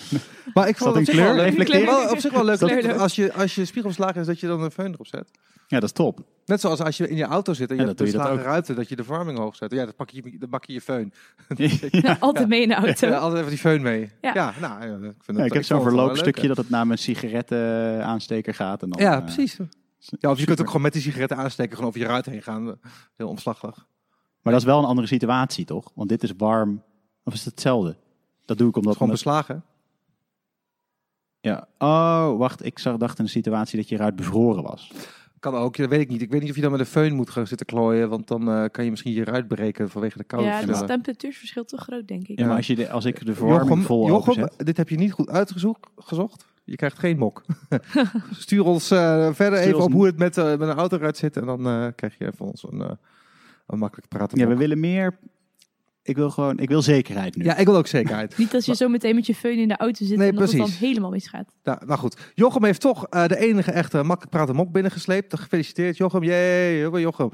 Maar ik dat vond een het op zich kleur? wel leuk. Reflecterend. Wel op zich wel leuk dat als je, als je spiegel beslagen is, dat je dan een föhn erop zet. ja, dat is top. Net zoals als je in je auto zit en je Ja, hebt ook. ruiten, dat je de verwarming hoog zet. Ja, dan pak je, dan pak je je föhn. ja. Altijd mee in de auto. Ja, altijd even die föhn mee. Ja, Ja. nou, ik, vind Ja, dat, ik heb zo'n verloopstukje dat het naar mijn sigarettenaansteker gaat. En dan. Ja, eh, precies. Ja, of je kunt ook gewoon met die sigaretten aansteken, gewoon over je ruit heen gaan. Heel omslachtig. Maar dat is wel een andere situatie, toch? Want dit is warm. Of is het hetzelfde? Dat doe ik omdat... Gewoon omdat- beslagen. ja. Oh, wacht. Ik zag, dacht in een situatie dat je eruit bevroren was. Kan ook, dat weet ik niet. Ik weet niet of je dan met een föhn moet gaan zitten klooien, want dan eh, kan je misschien je ruit breken vanwege de koude Ja, het verschillen. temperatuurverschil te groot, denk ik. Ja, maar als, je de, als ik de verwarming vol Jochem, openzet... dit heb je niet goed uitgezocht. Gezocht. Je krijgt geen mok. Stuur ons eh, verder Stuur even ons op hoe het met, eh, met een auto eruit zit. En dan eh, krijg je van ons een, eh, een makkelijk praten. Ja, we willen meer... Ik wil gewoon... Ik wil zekerheid nu. ja, ik wil ook zekerheid. Niet als je zo meteen met je föhn in de auto zit Nee, en dat het dan helemaal misgaat. nou, nou goed, Jochem heeft toch eh, de enige echte makkelijk praten mok binnengesleept. Gefeliciteerd Jochem. Jee, hoor, Jochem.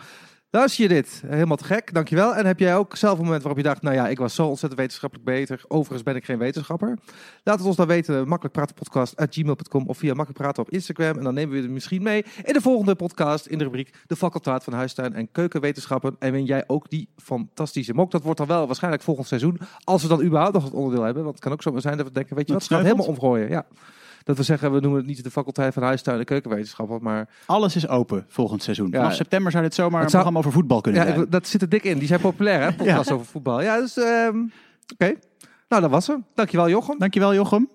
Luister je dit? Helemaal te gek, dankjewel. En heb jij ook zelf een moment waarop je dacht, nou ja, ik was zo ontzettend wetenschappelijk beter. Overigens ben ik geen wetenschapper. Laat het ons dan weten, makkelijkpratenpodcast.gmail.com of via makkelijk praten op Instagram. En dan nemen we het misschien mee in de volgende podcast in de rubriek De facultaat van Huistuin en Keukenwetenschappen. En win jij ook die fantastische mok. Dat wordt dan wel waarschijnlijk volgend seizoen, als we dan überhaupt nog het onderdeel hebben. Want het kan ook zo zijn dat we denken, weet je wat, gaan het sneuvelt? helemaal omgooien. Ja. Dat we zeggen, we noemen het niet de faculteit van Huistuin en Keukenwetenschappen, maar Alles is open volgend seizoen. Ja. Vanaf september zou dit zomaar Het een zou- programma over voetbal kunnen Ja, zijn. ik- dat zit er dik in. Die zijn populair, hè? Podcast Ja. over voetbal. Ja, dus ehm, oké. Nou, dat was hem. Dankjewel, Jochem. Dankjewel, Jochem.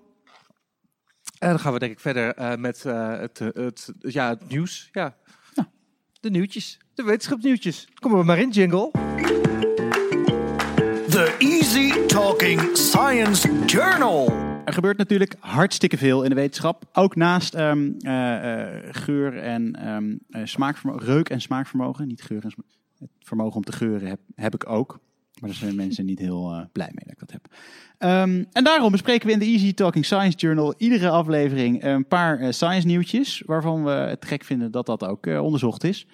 En dan gaan we denk ik verder eh, met eh, het, eh, het, ja, het nieuws. Ja. De nieuwtjes. De wetenschapsnieuwtjes. Kom er maar in, jingle. The Easy Talking Science Journal. Er gebeurt natuurlijk hartstikke veel in de wetenschap. Ook naast ehm, eh, eh, geur en ehm, eh, smaakvermogen, reuk en smaakvermogen. Niet geur het vermogen om te geuren heb, heb ik ook. Maar daar zijn mensen niet heel blij mee dat ik dat heb. Ehm, en daarom bespreken we in de Easy Talking Science Journal iedere aflevering een paar science nieuwtjes. Waarvan we het gek vinden dat dat ook onderzocht is.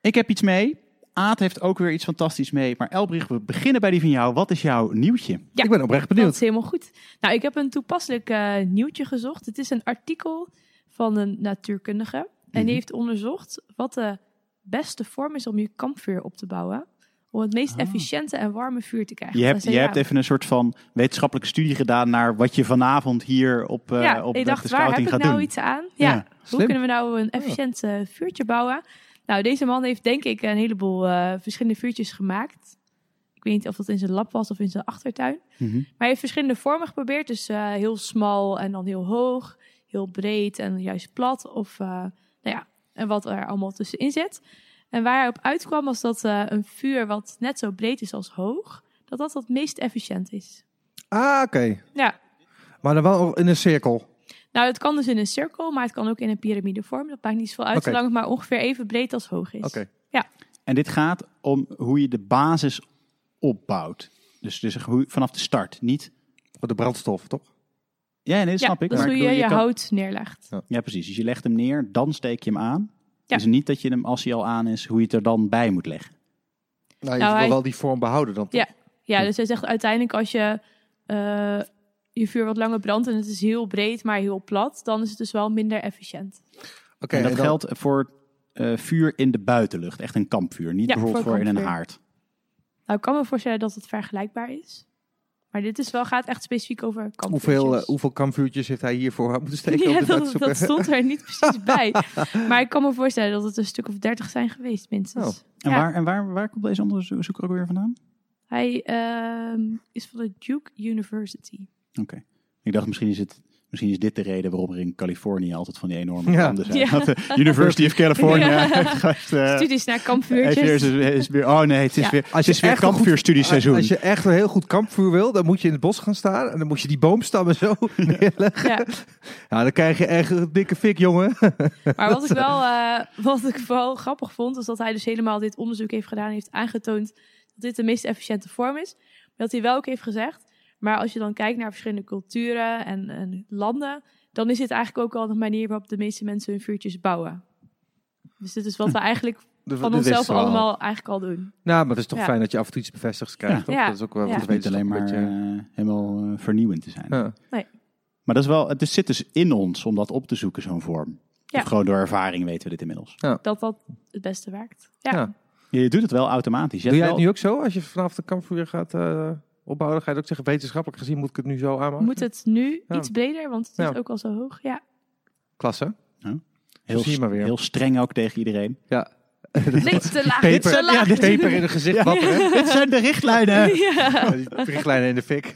Ik heb iets mee. Aad heeft ook weer iets fantastisch mee. Maar Elbrich, we beginnen bij die van jou. Wat is jouw nieuwtje? Ja. Ik ben oprecht Dat benieuwd. is helemaal goed. Nou, ik heb een toepasselijk eh, nieuwtje gezocht. Het is een artikel van een natuurkundige. En Mhm. die heeft onderzocht wat de beste vorm is om je kampvuur op te bouwen. Om het meest Ah. efficiënte en warme vuur te krijgen. Je hebt, je hebt even een soort van wetenschappelijke studie gedaan naar wat je vanavond hier op, eh ja, op ik de dacht, waar heb scouting ik gaat nou doen. iets aan? Ja, Ja, hoe kunnen we nou een efficiënt eh, vuurtje bouwen? Nou, deze man heeft denk ik een heleboel eh, verschillende vuurtjes gemaakt. Ik weet niet of dat in zijn lab was of in zijn achtertuin. Mhm. Maar hij heeft verschillende vormen geprobeerd. Dus eh, heel smal en dan heel hoog, heel breed en juist plat. Of eh, nou ja, en wat er allemaal tussenin zit. En waar hij op uitkwam was dat een vuur wat net zo breed is als hoog, dat dat het meest efficiënt is. Ah, oké. Ja, Maar dan wel in een cirkel. Nou het kan dus in een cirkel, maar het kan ook in een piramidevorm. Dat maakt niet zoveel uit, Oké. zolang het maar ongeveer even breed als hoog is. Oké. En dit gaat om hoe je de basis opbouwt. Dus, dus hoe, vanaf de start. Niet. Voor de brandstof, toch? Ja, nee, dat Ja, snap ik. dat is maar hoe je bedoel, je kan- hout neerlegt. Ja, precies. Dus je legt hem neer, dan steek je hem aan. Ja. Dus niet dat je hem, als hij al aan is, hoe je het er dan bij moet leggen. Nou, je Nou, wil hij- wel die vorm behouden dan, toch? Ja. Ja, dus hij zegt uiteindelijk als je eh, je vuur wat langer brandt en het is heel breed, maar heel plat, dan is het dus wel minder efficiënt. Oké, en dat en dan- geldt voor eh, vuur in de buitenlucht. Echt een kampvuur. Niet Ja, bijvoorbeeld voor voor in een haard. Nou, ik kan me voorstellen dat het vergelijkbaar is. Maar dit is wel, gaat echt specifiek over kampvuurtjes. Hoeveel, eh, hoeveel kampvuurtjes heeft hij hiervoor moeten steken? Ja, dat, dat stond er niet precies bij. Maar ik kan me voorstellen dat het een stuk of dertig zijn geweest, minstens. Oh. En, Ja. waar, en waar, waar komt deze onderzoeker ook weer vandaan? Hij ehm, is van de Duke University. Oké. Ik dacht misschien is, het, misschien is dit de reden waarom er in Californië altijd van die enorme Ja. branden zijn. Ja. De University of California Ja. eh, Studies naar kampvuurtjes. is, is weer, oh nee, het is Ja. weer, Als het je is weer echt een goed- kampvuurstudieseizoen. Als je echt een heel goed kampvuur wil, dan moet je in het bos gaan staan. En dan moet je die boomstammen zo neerleggen. Ja. Ja, dan krijg je echt een dikke fik, jongen. Maar wat ik wel eh, wat ik vooral grappig vond, is dat hij dus helemaal dit onderzoek heeft gedaan en heeft aangetoond dat dit de meest efficiënte vorm is. Maar dat hij wel ook heeft gezegd, maar als je dan kijkt naar verschillende culturen en, en landen, dan is dit eigenlijk ook al de manier waarop de meeste mensen hun vuurtjes bouwen. Dus dit is wat we eigenlijk Dat- van onszelf al. allemaal eigenlijk al doen. Nou, maar het is toch Ja. fijn dat je af en toe iets bevestigd krijgt, Ja. toch? Ja. Dat is ook wel Ja. wat Het is niet alleen maar een beetje- eh, helemaal eh, vernieuwend te zijn. Ja. Maar dat is wel, het zit dus in ons om dat op te zoeken, zo'n vorm. Ja. Of gewoon door ervaring weten we dit inmiddels. Dat dat het beste werkt. Ja, Ja. Je doet het wel automatisch. Je Doe jij het wel- nu ook zo? Als je vanaf de kampvuur gaat eh, opbouwen, dan ga je het ook zeggen, wetenschappelijk gezien moet ik het nu zo aanmaken? moet het nu Ja. iets breder, want het Ja. is ook al zo hoog. Ja, Klasse. heel, zie je maar weer. heel streng ook tegen iedereen. Ja. te laag, dit te laag. ja, dit peper in het gezicht wapperen. Dit zijn de richtlijnen. Ja. Ja, die richtlijnen in de fik.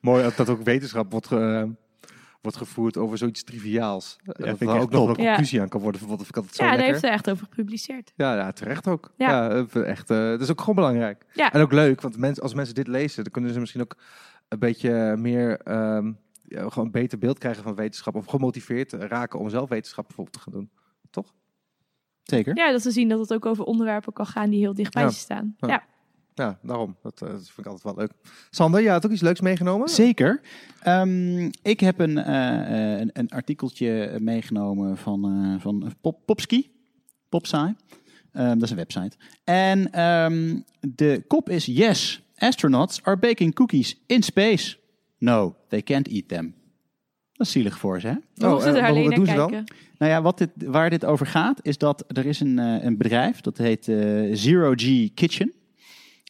Mooi dat dat ook wetenschap wordt, ge- wordt gevoerd over zoiets triviaals. vind dat ik er echt ook nog een Ja. conclusie aan kan worden. Ik altijd zo Ja, daar lekker. heeft hij echt over gepubliceerd. Ja, ja, terecht ook. Ja. Ja, eh, echt, eh, dat is ook gewoon belangrijk. Ja. En ook leuk, want mensen, als mensen dit lezen, dan kunnen ze misschien ook een beetje meer, ehm, ja, gewoon een beter beeld krijgen van wetenschap. Of gemotiveerd raken om zelf wetenschap bijvoorbeeld te gaan doen. Toch? Zeker. Ja, dat ze zien dat het ook over onderwerpen kan gaan die heel dichtbij Ja. ze staan. Ja. Ja. Daarom. Dat, eh, dat vind ik altijd wel leuk. Sander, jij had ook iets leuks meegenomen? Zeker. Ehm, ik heb een, eh, eh, een, een artikeltje meegenomen van, eh, van Pop, Popski. Popsci. Ehm, dat is een website. En ehm, de kop is Yes, astronauts are baking cookies in space. No, they can't eat them. Dat is zielig voor ze, hè? Er alleen naar doen ze dan? kijken. Nou ja, wat dit, waar dit over gaat, is dat er is een, een bedrijf, dat heet Zero G Kitchen.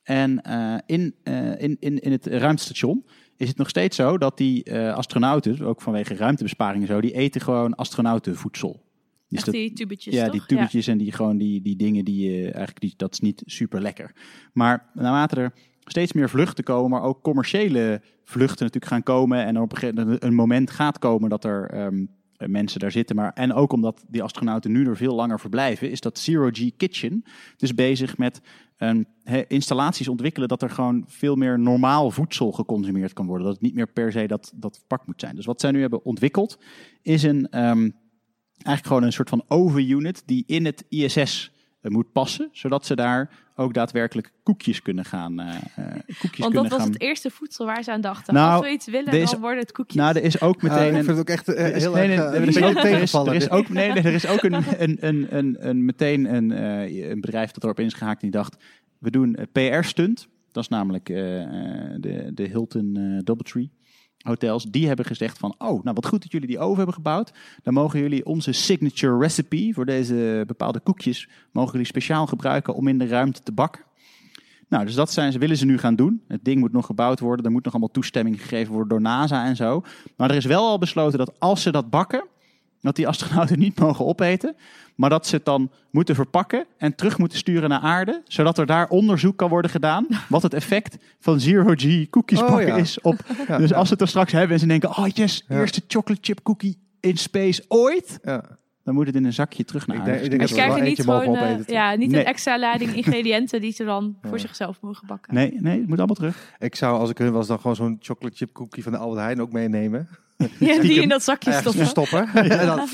En eh, in, eh, in, in, in het ruimtestation is het nog steeds zo dat die eh, astronauten, ook vanwege ruimtebesparing en zo, die eten gewoon astronautenvoedsel. Dus dat- die tubetjes, ja, toch? die tubetjes en die, gewoon die, die dingen die je eigenlijk, die, dat is niet super lekker. Maar naarmate er steeds meer vluchten komen, maar ook commerciële vluchten natuurlijk gaan komen en er op een gegeven moment een moment gaat komen dat er ehm, mensen daar zitten. Maar, en ook omdat die astronauten nu er veel langer verblijven, is dat Zero G Kitchen dus bezig met ehm, installaties ontwikkelen dat er gewoon veel meer normaal voedsel geconsumeerd kan worden. Dat het niet meer per se dat, dat verpakt moet zijn. Dus wat zij nu hebben ontwikkeld, is een... ehm, eigenlijk gewoon een soort van oven-unit die in het ISS eh, moet passen, zodat ze daar ook daadwerkelijk koekjes kunnen gaan. eh, eh, koekjes Want kunnen dat was gaan. het eerste voedsel waar ze aan dachten. Nou, Als we iets willen, dan worden het koekjes. Nou, er is ook Ja, meteen ik een. vind het ook echt eh, Er is, heel nee, erg eh, er is ook, er is, er ook, nee, nee, er is ook een, een, een, een, een, meteen een, eh, een bedrijf dat erop is gehaakt en die dacht, we doen een PR-stunt. Dat is namelijk eh, eh, de, de Hilton eh Doubletree hotels. Die hebben gezegd van, oh, nou wat goed dat jullie die oven hebben gebouwd. Dan mogen jullie onze signature recipe voor deze bepaalde koekjes, mogen jullie speciaal gebruiken om in de ruimte te bakken. Nou, dus dat zijn ze, willen ze nu gaan doen. Het ding moet nog gebouwd worden. Er moet nog allemaal toestemming gegeven worden door NASA en zo. Maar er is wel al besloten dat als ze dat bakken, dat die astronauten niet mogen opeten. Maar dat ze het dan moeten verpakken en terug moeten sturen naar aarde. Zodat er daar onderzoek kan worden gedaan. Wat het effect van zero G koekjes Oh, bakken ja. is op. Ja, dus ja. als ze het er straks hebben en ze denken: oh yes, Ja. eerste chocolate chip cookie in space ooit. Ja. Dan moet het in een zakje terug naar Ik aarde. denk- ik denk wel krijgen niet gewoon opeten, eh, ja, niet Nee. een extra lading ingrediënten die ze dan voor zichzelf mogen bakken. Nee, nee, het moet allemaal terug. Ik zou, als ik hun was, dan gewoon zo'n chocolate chip cookie van de Albert Heijn ook meenemen. Ja, die in dat zakje stoppen. verstoppen. en dan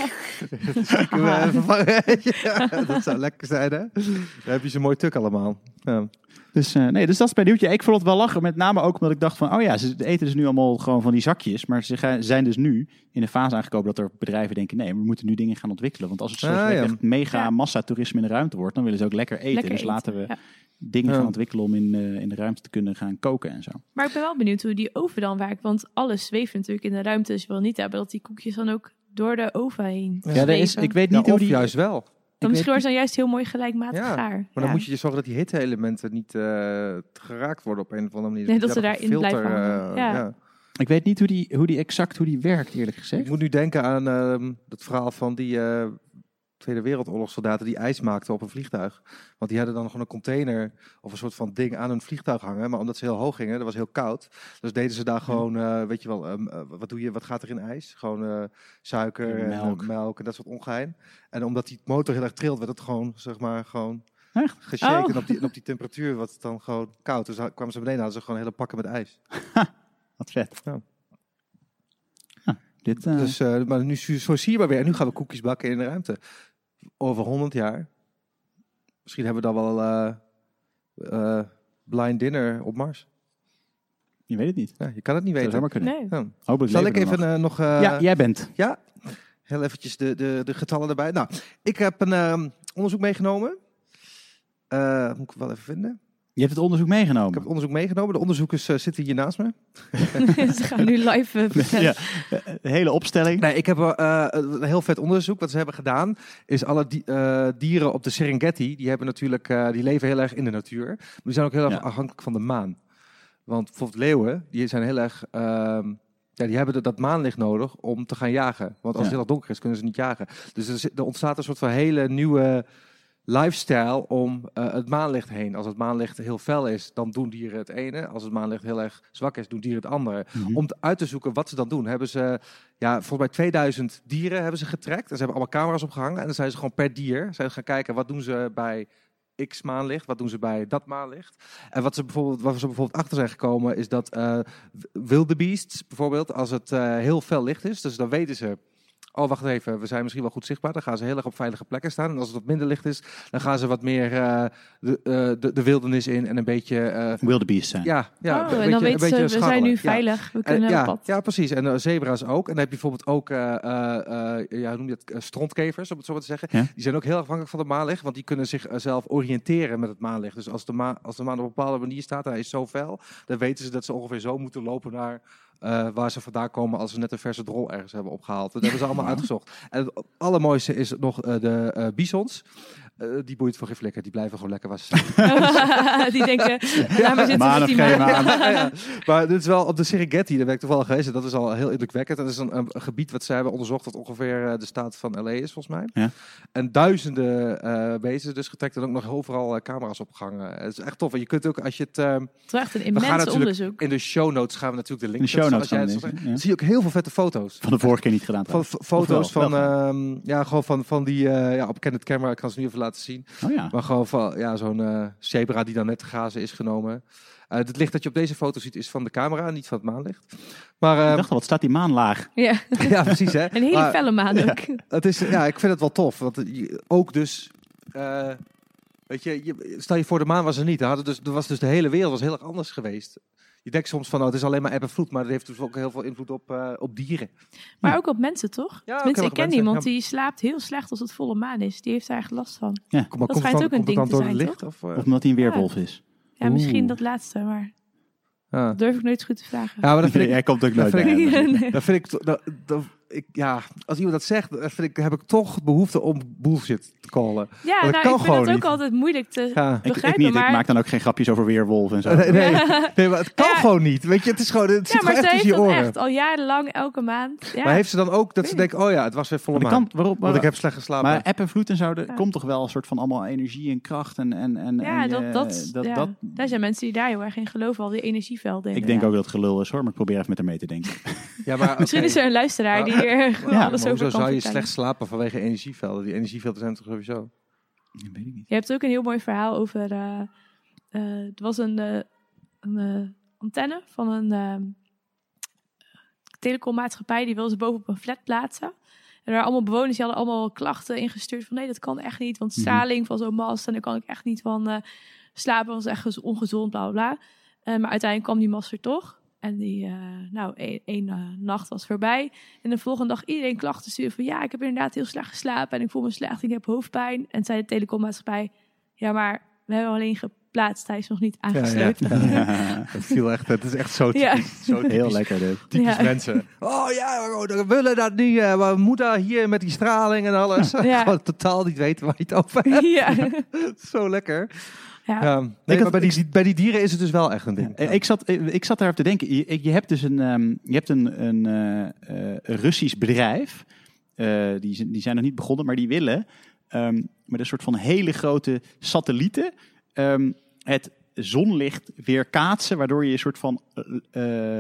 stiekem, vervangen. ja, dat zou lekker zijn, hè? Dan heb je ze mooi tuk allemaal. Ja. Dus, eh, nee, dus dat is mijn nieuwtje. Ik vond het wel lachen, met name ook omdat ik dacht van... oh ja, ze eten dus nu allemaal gewoon van die zakjes. Maar ze gaan- zijn dus nu in een fase aangekomen dat er bedrijven denken... nee, we moeten nu dingen gaan ontwikkelen. Want als het zo Ah, direct ja. echt mega Ja. massatoerisme in de ruimte wordt... dan willen ze ook lekker eten. Lekker dus eten, laten we ja. Dingen Ja. gaan ontwikkelen om in, eh, in de ruimte te kunnen gaan koken en zo. Maar ik ben wel benieuwd hoe die oven dan werkt. Want alles zweeft natuurlijk in de ruimte. Dus je wil niet hebben dat die koekjes dan ook door de oven heen Ja, Ja, er is, ik weet Ja, niet hoe of die... juist wel. Dan misschien wordt dan juist heel mooi gelijkmatig Ja, gaar. Maar dan Ja. moet je zorgen dat die hitte-elementen niet eh, geraakt worden op een of andere manier. Nee, Dus dat ze daarin blijven filter, hangen. eh, Ja. Ik weet niet hoe die, hoe die exact hoe die werkt, eerlijk gezegd. Ik moet nu denken aan ehm het verhaal van die eh, Tweede Wereldoorlogssoldaten die ijs maakten op een vliegtuig. Want die hadden dan gewoon een container of een soort van ding aan hun vliegtuig hangen. Maar omdat ze heel hoog gingen, dat was heel koud. Dus deden ze daar gewoon, eh, weet je wel, ehm, eh, wat doe je, wat gaat er in ijs? Gewoon eh, suiker en Melk. melk. melk en dat soort ongein. En omdat die motor heel erg trilt, werd het gewoon, zeg maar, gewoon Echt? geshaken. Oh. En op die, en op die temperatuur was het dan gewoon koud. Dus kwamen ze beneden, hadden ze gewoon hele pakken met ijs. Wat vet. Ja. Dit, Dus, maar nu zo zie je maar weer. En nu gaan we koekjes bakken in de ruimte. Over 100 jaar. Misschien hebben we dan wel eh, eh, blind dinner op Mars. je weet het niet. Ja, je kan het niet weten. zomaar kunnen. Nee. Ja. Hopelijk Zal ik even nog. eh, nog... ja, jij bent. ja, heel eventjes de, de, de getallen erbij. Nou, ik heb een onderzoek meegenomen. Moet ik wel even vinden. Je hebt het onderzoek Ik meegenomen. heb het onderzoek meegenomen. De onderzoekers eh, zitten hier naast me. ze gaan nu live eh, vertellen. ja, de hele opstelling. Nee, ik heb eh, een heel vet onderzoek. Wat ze hebben gedaan, is alle di- eh, dieren op de Serengeti, die hebben natuurlijk, eh, die leven heel erg in de natuur. Maar die zijn ook heel erg Ja. afhankelijk van de maan. Want bijvoorbeeld leeuwen, die zijn heel erg, ehm, ja, die hebben dat maanlicht nodig om te gaan jagen. Want als Ja. het heel erg donker is, kunnen ze niet jagen. Dus er, er ontstaat een soort van hele nieuwe lifestyle om eh, het maanlicht heen. Als het maanlicht heel fel is, dan doen dieren het ene. Als het maanlicht heel erg zwak is, doen dieren het andere Mhm. om uit te zoeken wat ze dan doen. Hebben ze, ja, volgens mij 2000 dieren hebben ze getrekt. En ze hebben allemaal camera's opgehangen. En dan zijn ze gewoon per dier zijn ze gaan kijken wat doen ze bij X maanlicht, wat doen ze bij dat maanlicht. En wat ze bijvoorbeeld, waar ze bijvoorbeeld achter zijn gekomen, is dat eh wildebeests bijvoorbeeld, als het eh, heel fel licht is, dus dan weten ze. Oh, wacht even, we zijn misschien wel goed zichtbaar. Dan gaan ze heel erg op veilige plekken staan. En als het wat minder licht is, dan gaan ze wat meer eh, de, eh, de, de wildernis in en een beetje eh, Wildebeest zijn. ja, ja, oh, een en beetje- dan een weten ze, beetje we zijn nu Ja. veilig. We En, kunnen ja, op pad. ja, precies. En uh, zebra's ook. En dan heb je bijvoorbeeld ook eh, eh, eh, ja, hoe noem je het? Strontkevers, om het zo maar te zeggen. Ja. Die zijn ook heel afhankelijk van het maanlicht, want die kunnen zichzelf oriënteren met het maanlicht. Dus als de, maan, als de maan op een bepaalde manier staat en hij is zo fel, dan weten ze dat ze ongeveer zo moeten lopen naar eh, waar ze vandaan komen als ze net een verse drol ergens hebben opgehaald. Dat hebben ze allemaal uitgezocht. En het allermooiste is nog eh, de eh, bisons. Eh, die boeit voor geen flikker. Die blijven gewoon lekker waar ze zijn. die denken, ja, maar zitten Maan die geen maan. maan. Ja, ja. Maar dit is wel op de Serengeti, daar ben ik toevallig geweest. Dat is al heel indrukwekkend. Dat is een, een gebied wat zij hebben onderzocht dat ongeveer eh, de staat van LA is, volgens mij. Ja. En duizenden eh beesten dus getrekt en ook nog overal eh, camera's opgehangen. Het is echt tof. En je kunt ook, als je het... eh, Het echt een gaan immens natuurlijk onderzoek. in de show notes gaan we natuurlijk de In link de show notes gaan jij het zie je ook heel veel vette foto's. Van de vorige keer niet gedaan Van foto's wel? van, Wel ehm, ja, gewoon van, van die, eh, ja, op candid camera, ik kan ze nu even laten zien. Oh ja. Maar gewoon van ja, zo'n eh, zebra die dan net te grazen is genomen. Eh, het licht dat je op deze foto ziet is van de camera, niet van het maanlicht. Maar Ik eh, dacht al, wat staat die maan laag? Ja, ja, precies hè. een hele Maar felle maan ook. het is, ja, ik vind het wel tof. Want je- ook dus, eh, Weet je, je, stel je voor de maan was er niet. Dan hadden dus, er was dus de hele wereld was heel erg anders geweest. Je denkt soms van, oh, het is alleen maar eb en vloed, maar dat heeft dus ook heel veel invloed op, eh, op dieren. Maar Ja. ook op mensen, toch? Ja, heel ik ken mensen, iemand ja. die slaapt heel slecht als het volle maan is. Die heeft daar echt last van. Kom, maar komt het schijnt dan, ook een ding te zijn, licht? Of, eh? Of omdat hij een weerwolf is. Ja, misschien Oeh. dat laatste, maar ja. dat durf ik nooit goed te vragen. ja, maar dat vind ik, Jij komt ook nooit dat vind ik- dat vind ik, dat, dat- ik, ja, als iemand dat zegt, dan vind ik, heb ik toch behoefte om bullshit te callen. Ja, dat nou, kan ik vind het ook niet. altijd moeilijk te Ja. Ik, ik begrijpen. niet, maar... ik maak dan ook geen grapjes over weerwolf en zo. Nee, nee, nee, maar het kan Ja. gewoon niet. Weet je, het is gewoon, het zit ja, maar gewoon ze echt heeft tussen je oren. echt al jarenlang elke maand. Ja. Maar heeft ze dan ook dat ze denkt, oh ja, het was weer volle Maar, kan, Want ik heb slecht geslapen. maar app en vloed en zo, er Ja. komt toch wel een soort van allemaal energie en kracht en... en, en ja, en dat, je- dat, dat, ja. dat- daar zijn mensen die daar heel erg in geloven, al die energievelden. Ik denk ook dat het gelul is hoor, maar ik probeer even met haar mee te denken. ja, maar, Misschien is er een luisteraar die gewoon Ja, alles over hoezo kan zou je slecht slapen vanwege energievelden? Die energievelden zijn toch sowieso... Dat weet ik niet. Je hebt ook een heel mooi verhaal over. eh eh, het was een, eh, een eh, antenne van een telecommaatschappij die wilde ze bovenop een flat plaatsen. En er waren allemaal bewoners die hadden allemaal klachten ingestuurd van nee, dat kan echt niet, want Mhm. straling van zo'n mast en daar kan ik echt niet van eh, slapen, was echt gez- ongezond, bla bla bla. Eh, maar uiteindelijk kwam die mast er toch. En die, eh, nou, één, één eh, nacht was voorbij. En de volgende dag iedereen klachten sturen van... ja, ik heb inderdaad heel slecht geslapen en ik voel me slecht, ik heb hoofdpijn. En zei de telecommaatschappij... ja, maar we hebben hem alleen geplaatst, hij is nog niet aangesloten. Ja, ja. Het viel echt, het is echt zo Ja. typisch, zo typisch, Heel lekker dit. typisch Ja. mensen. Oh ja, we willen dat niet, eh, we moeten hier met die straling en alles. Ja. Gewoon totaal niet weten waar je het over hebt. ja. Zo lekker. Ja. Ja. Nee, had- maar bij die, bij die dieren is het dus wel echt een ding. Ik zat, ik zat daarop te denken. Je, je hebt dus een, ehm, je hebt een, een eh, eh, Russisch bedrijf. Eh, die, zijn- die zijn nog niet begonnen, maar die willen ehm, met een soort van hele grote satellieten ehm, het zonlicht weer kaatsen, waardoor je een soort van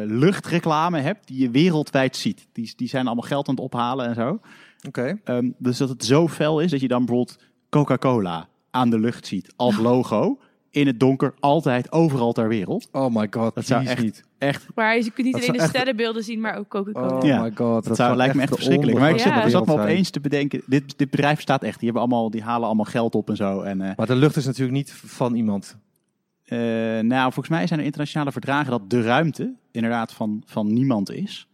luchtreclame hebt die je wereldwijd ziet. Die, die zijn allemaal geld aan het ophalen en zo. Oké. Ehm, dus dat het zo fel is dat je dan bijvoorbeeld Coca-Cola aan de lucht ziet als logo. In het donker, altijd, overal ter wereld. Oh my god, Dat zou echt- niet. Echt, Maar je kunt niet alleen de echt- sterrenbeelden zien, maar ook Coca-Cola. Oh Ja. my god. dat, zou, lijkt me echt verschrikkelijk. Maar ik zat, Ja. zat me opeens te bedenken, dit, dit bedrijf staat echt. Die, hebben allemaal, die halen allemaal geld op en zo. En, eh, Maar de lucht is natuurlijk niet van iemand. eh, nou, volgens mij zijn er internationale verdragen dat de ruimte inderdaad van, van niemand is.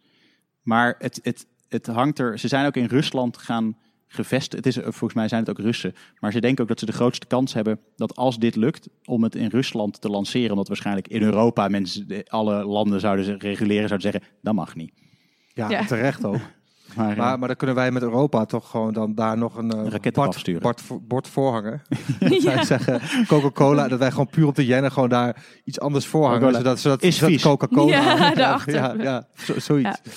Maar het, het, het hangt er. Ze zijn ook in Rusland gaan gevestigd. Het is, eh, volgens mij zijn het ook Russen. Maar ze denken ook dat ze de grootste kans hebben dat als dit lukt, om het in Rusland te lanceren. Omdat waarschijnlijk in Europa mensen, de- alle landen zouden ze reguleren, zouden zeggen, dat mag niet. Ja, Ja. terecht ook. Maar, eh, Maar, maar dan kunnen wij met Europa toch gewoon dan daar nog een, eh, raket op bord, afsturen. bord, voor- bord voorhangen. Ja. Zeggen, Coca-Cola, dat wij gewoon puur op de jennen gewoon daar iets anders voorhangen. Coca-Cola Zodat, zodat, is zodat vies. Coca-Cola. Ja, daarachter. Ja, ja, zo- zoiets. Ja.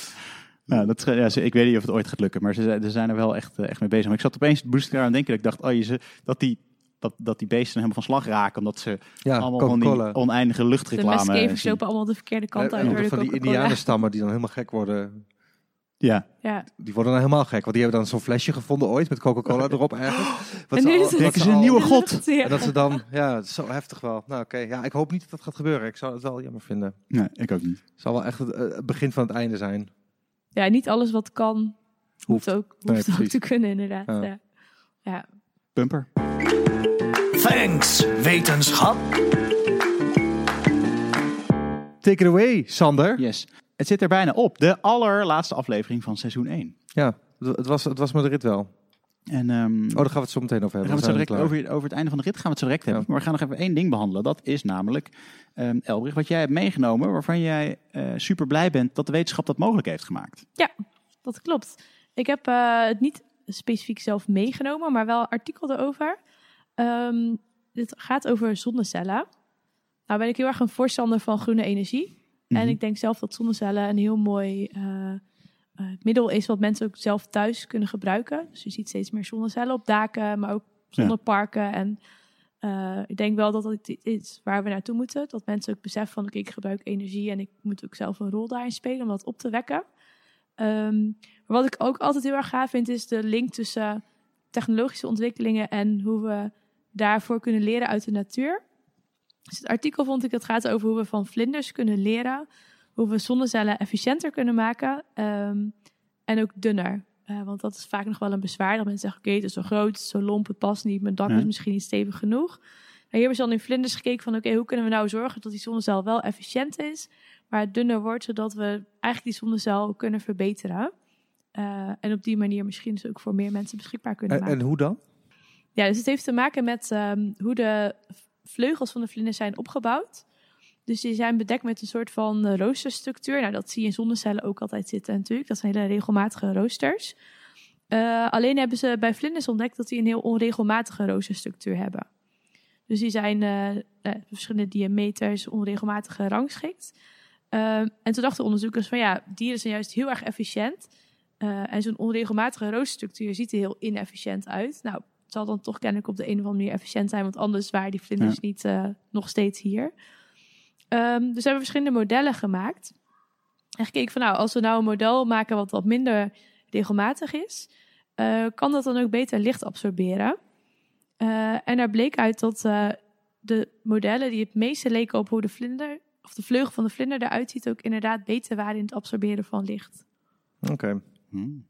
Ja, dat, ja, ze- ik weet niet of het ooit gaat lukken, maar ze, zijn- ze zijn er wel echt, eh, echt mee bezig. Maar ik zat opeens het booster aan het denken dat ik dacht, oh, je, ze, dat, die, dat, dat die beesten helemaal van slag raken, omdat ze Ja, allemaal van die oneindige De luchtreclame zien. lopen allemaal de verkeerde kant Eh, uit eh, door de van die indianenstammen die dan helemaal gek worden. Ja, Ja. Die worden dan helemaal gek. Want die hebben dan zo'n flesje gevonden ooit met Coca-Cola erop ergens. Wat En ze nu is het- een nieuwe god. Ja. En dat ze dan, ja, zo heftig wel. Nou oké, ja, ik hoop niet dat dat gaat gebeuren. Ik zou het wel jammer vinden. nee, ik ook niet. Het zal wel echt het, eh, het begin van het einde zijn. Ja, niet alles wat kan, hoeft ook, Nee, hoeft ook te kunnen inderdaad. Ja. Ja. Ja. Bumper. Thanks, wetenschap. Take it away, Sander. Yes. Het zit er bijna op. De allerlaatste aflevering van seizoen 1. Ja, het het was, het was me de rit wel. En ehm, Oh, daar gaan we het zo meteen over Dan hebben. gaan we het zo direct over, over het einde van de rit gaan we het zo direct hebben. Ja. Maar we gaan nog even één ding behandelen. Dat is namelijk, ehm Elbrich, wat jij hebt meegenomen... waarvan jij eh, super blij bent dat de wetenschap dat mogelijk heeft gemaakt. Dat klopt. Ik heb eh, het niet specifiek zelf meegenomen, maar wel een artikel erover. Ehm, dit gaat over zonnecellen. Nou ben ik heel erg een voorstander van groene energie. En Mhm. ik denk zelf dat zonnecellen een heel mooi eh, eh, middel is wat mensen ook zelf thuis kunnen gebruiken. Dus je ziet steeds meer zonnecellen op daken, maar ook zonneparken. En eh, ik denk wel dat dat iets is waar we naartoe moeten. Dat mensen ook beseffen van oké, ik gebruik energie en ik moet ook zelf een rol daarin spelen om dat op te wekken. Ehm, maar wat ik ook altijd heel erg gaaf vind, is de link tussen technologische ontwikkelingen en hoe we daarvoor kunnen leren uit de natuur. Dus het artikel vond ik dat gaat over hoe we van vlinders kunnen leren, hoe we zonnecellen efficiënter kunnen maken ehm, en ook dunner Eh, want dat is vaak nog wel een bezwaar. Dat mensen zeggen, oké, het is zo groot, het is zo lomp, het past niet. Mijn dak Ja. is misschien niet stevig genoeg. Nou, hier hebben ze dan in vlinders gekeken van, oké, hoe kunnen we nou zorgen dat die zonnecel wel efficiënt is, maar het dunner wordt, zodat we eigenlijk die zonnecel kunnen verbeteren. Eh, en op die manier misschien dus ook voor meer mensen beschikbaar kunnen En, maken. en hoe dan? Ja, dus het heeft te maken met ehm, hoe de vleugels van de vlinders zijn opgebouwd. Dus die zijn bedekt met een soort van eh, roosterstructuur. Nou, dat zie je in zonnecellen ook altijd zitten natuurlijk. Dat zijn hele regelmatige roosters. Eh, alleen hebben ze bij vlinders ontdekt dat die een heel onregelmatige roosterstructuur hebben. Dus die zijn eh, verschillende diameters onregelmatig gerangschikt. En toen dachten onderzoekers van ja, dieren zijn juist heel erg efficiënt. En zo'n onregelmatige roosterstructuur ziet er heel inefficiënt uit. Nou, het zal dan toch kennelijk op de een of andere manier efficiënt zijn, want anders waren die vlinders niet nog steeds hier. Ehm, dus we hebben verschillende modellen gemaakt. En gekeken van nou, als we nou een model maken wat wat minder regelmatig is, eh, kan dat dan ook beter licht absorberen. Eh, en daar bleek uit dat eh, de modellen die het meeste leken op hoe de vlinder, of de vleugel van de vlinder eruit ziet, ook inderdaad beter waren in het absorberen van licht. Oké. Hmm.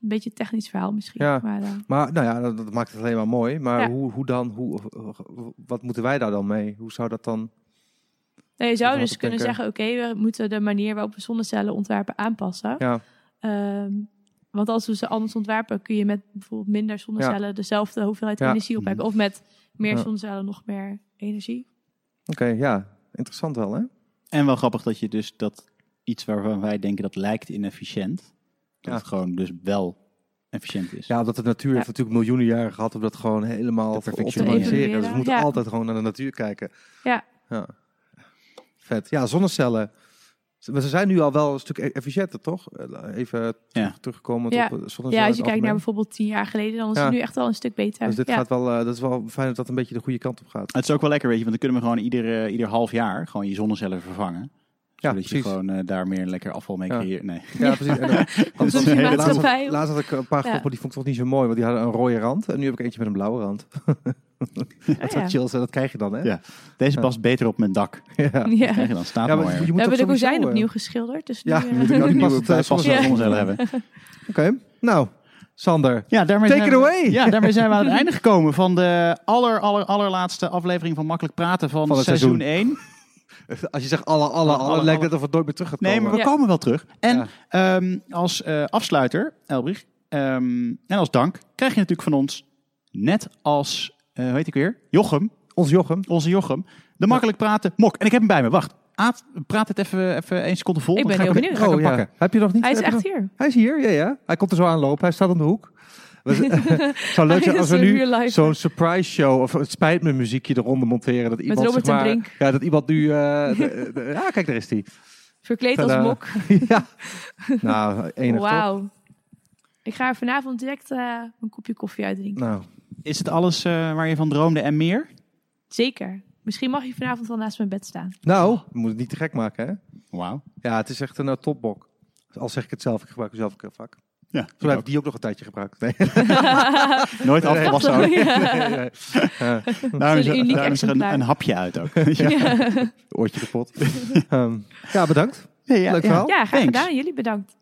Een beetje een technisch verhaal misschien. Ja. Maar, Maar nou ja, dat, dat maakt het alleen maar mooi. Maar Ja. hoe, hoe dan? Hoe, wat moeten wij daar dan mee? Hoe zou dat dan? Nou, je zou dus kunnen zeggen, oké, we moeten de manier waarop we zonnecellen ontwerpen aanpassen. Ja, Ehm, want als we ze anders ontwerpen, kun je met bijvoorbeeld minder zonnecellen dezelfde hoeveelheid Ja. energie opwekken. Of met meer Ja. zonnecellen nog meer energie. oké, ja. Interessant wel, hè? En wel grappig dat je dus dat iets waarvan wij denken dat lijkt inefficiënt, dat Ja. het gewoon dus wel efficiënt is. Ja, omdat de natuur Ja. heeft natuurlijk miljoenen jaren gehad om dat gewoon helemaal Te optimaliseren. Dus we moeten Ja. altijd gewoon naar de natuur kijken. Ja. ja. Vet. Ja, zonnecellen. Maar ze zijn nu al wel een stuk e- efficiënter, toch? Eh, Even Ja. terugkomen Ja. op zonnecellen. Ja, als je kijkt naar bijvoorbeeld tien jaar geleden, dan is Ja. het nu echt wel een stuk beter. Dus dit ja. gaat wel, eh, dat is wel fijn dat dat een beetje de goede kant op gaat. Het is ook wel lekker, weet je, want dan kunnen we gewoon ieder, eh, ieder half jaar gewoon je zonnecellen vervangen. Ja, Zodat je precies. gewoon eh, daar meer lekker afval mee Ja. creëert. Nee. Ja, precies. En, een op. Laatst had ik een paar Ja. groepen, die vond ik toch niet zo mooi, want die hadden een rode rand. En nu heb ik eentje met een blauwe rand. dat Oh, soort ja. chills, en dat krijg je dan, hè? Ja. Deze Ja. past beter op mijn dak. Ja. Ja. Krijg je dan, staat Ja, maar je We moet hebben de kozijn eh, opnieuw geschilderd. Dus Ja, nu, moet ik ook nieuwe past, passen hebben. Oké, nou, Sander. Ja, daarmee Take zijn it we- away. Ja, daarmee zijn we aan het einde gekomen van de aller, aller, allerlaatste aflevering van Makkelijk Praten van, Van seizoen. 1. Als je zegt alle, alle, alle, Alle, lijkt het of het nooit meer terug gaat Nee, komen. maar we Ja. komen wel terug. En Ja. ehm, als eh, afsluiter, Elbrich, ehm, en als dank, krijg je natuurlijk van ons, net als, eh hoe heet ik weer? Jochem, Ons Jochem. onze Jochem, de Makkelijk Praten mok. En ik heb hem bij me, wacht. Aad, praat het even, even één seconde vol. Ik ben ga heel hem- benieuwd. Ga ik Oh hem ja. pakken. Heb je nog niet? Hij is echt nog- hier. Hij is hier, ja, ja. Hij komt er zo aanlopen. Hij staat om de hoek. Het zou leuk zijn als we nu zo'n surprise show of het spijt me muziekje eronder monteren. Dat iemand, Robert zeg en maar, Brink. Ja, dat iemand nu... eh, de- de- ja, kijk, daar is hij. Verkleed als mok. ja. Nou, enig? Wauw. Ik ga er vanavond direct eh, een kopje koffie uitdrinken. Nou, Is het alles eh, waar je van droomde en meer? Zeker. Misschien mag je vanavond wel naast mijn bed staan. nou, we moeten het niet te gek maken, hè? Wauw. Ja, het is echt een uh, topbok. Al zeg ik het zelf, ik gebruik het zelf ook heel vaak. Ja, Zo heb ik die ook nog een tijdje gebruikt. Nee. Nooit afgewassen ook. Ja. Nee, Daarom is, is er een, een hapje uit ook. Ja. oortje kapot. Ehm, ja, bedankt. ja, Leuk verhaal. ja, graag Thanks. gedaan. Jullie bedankt.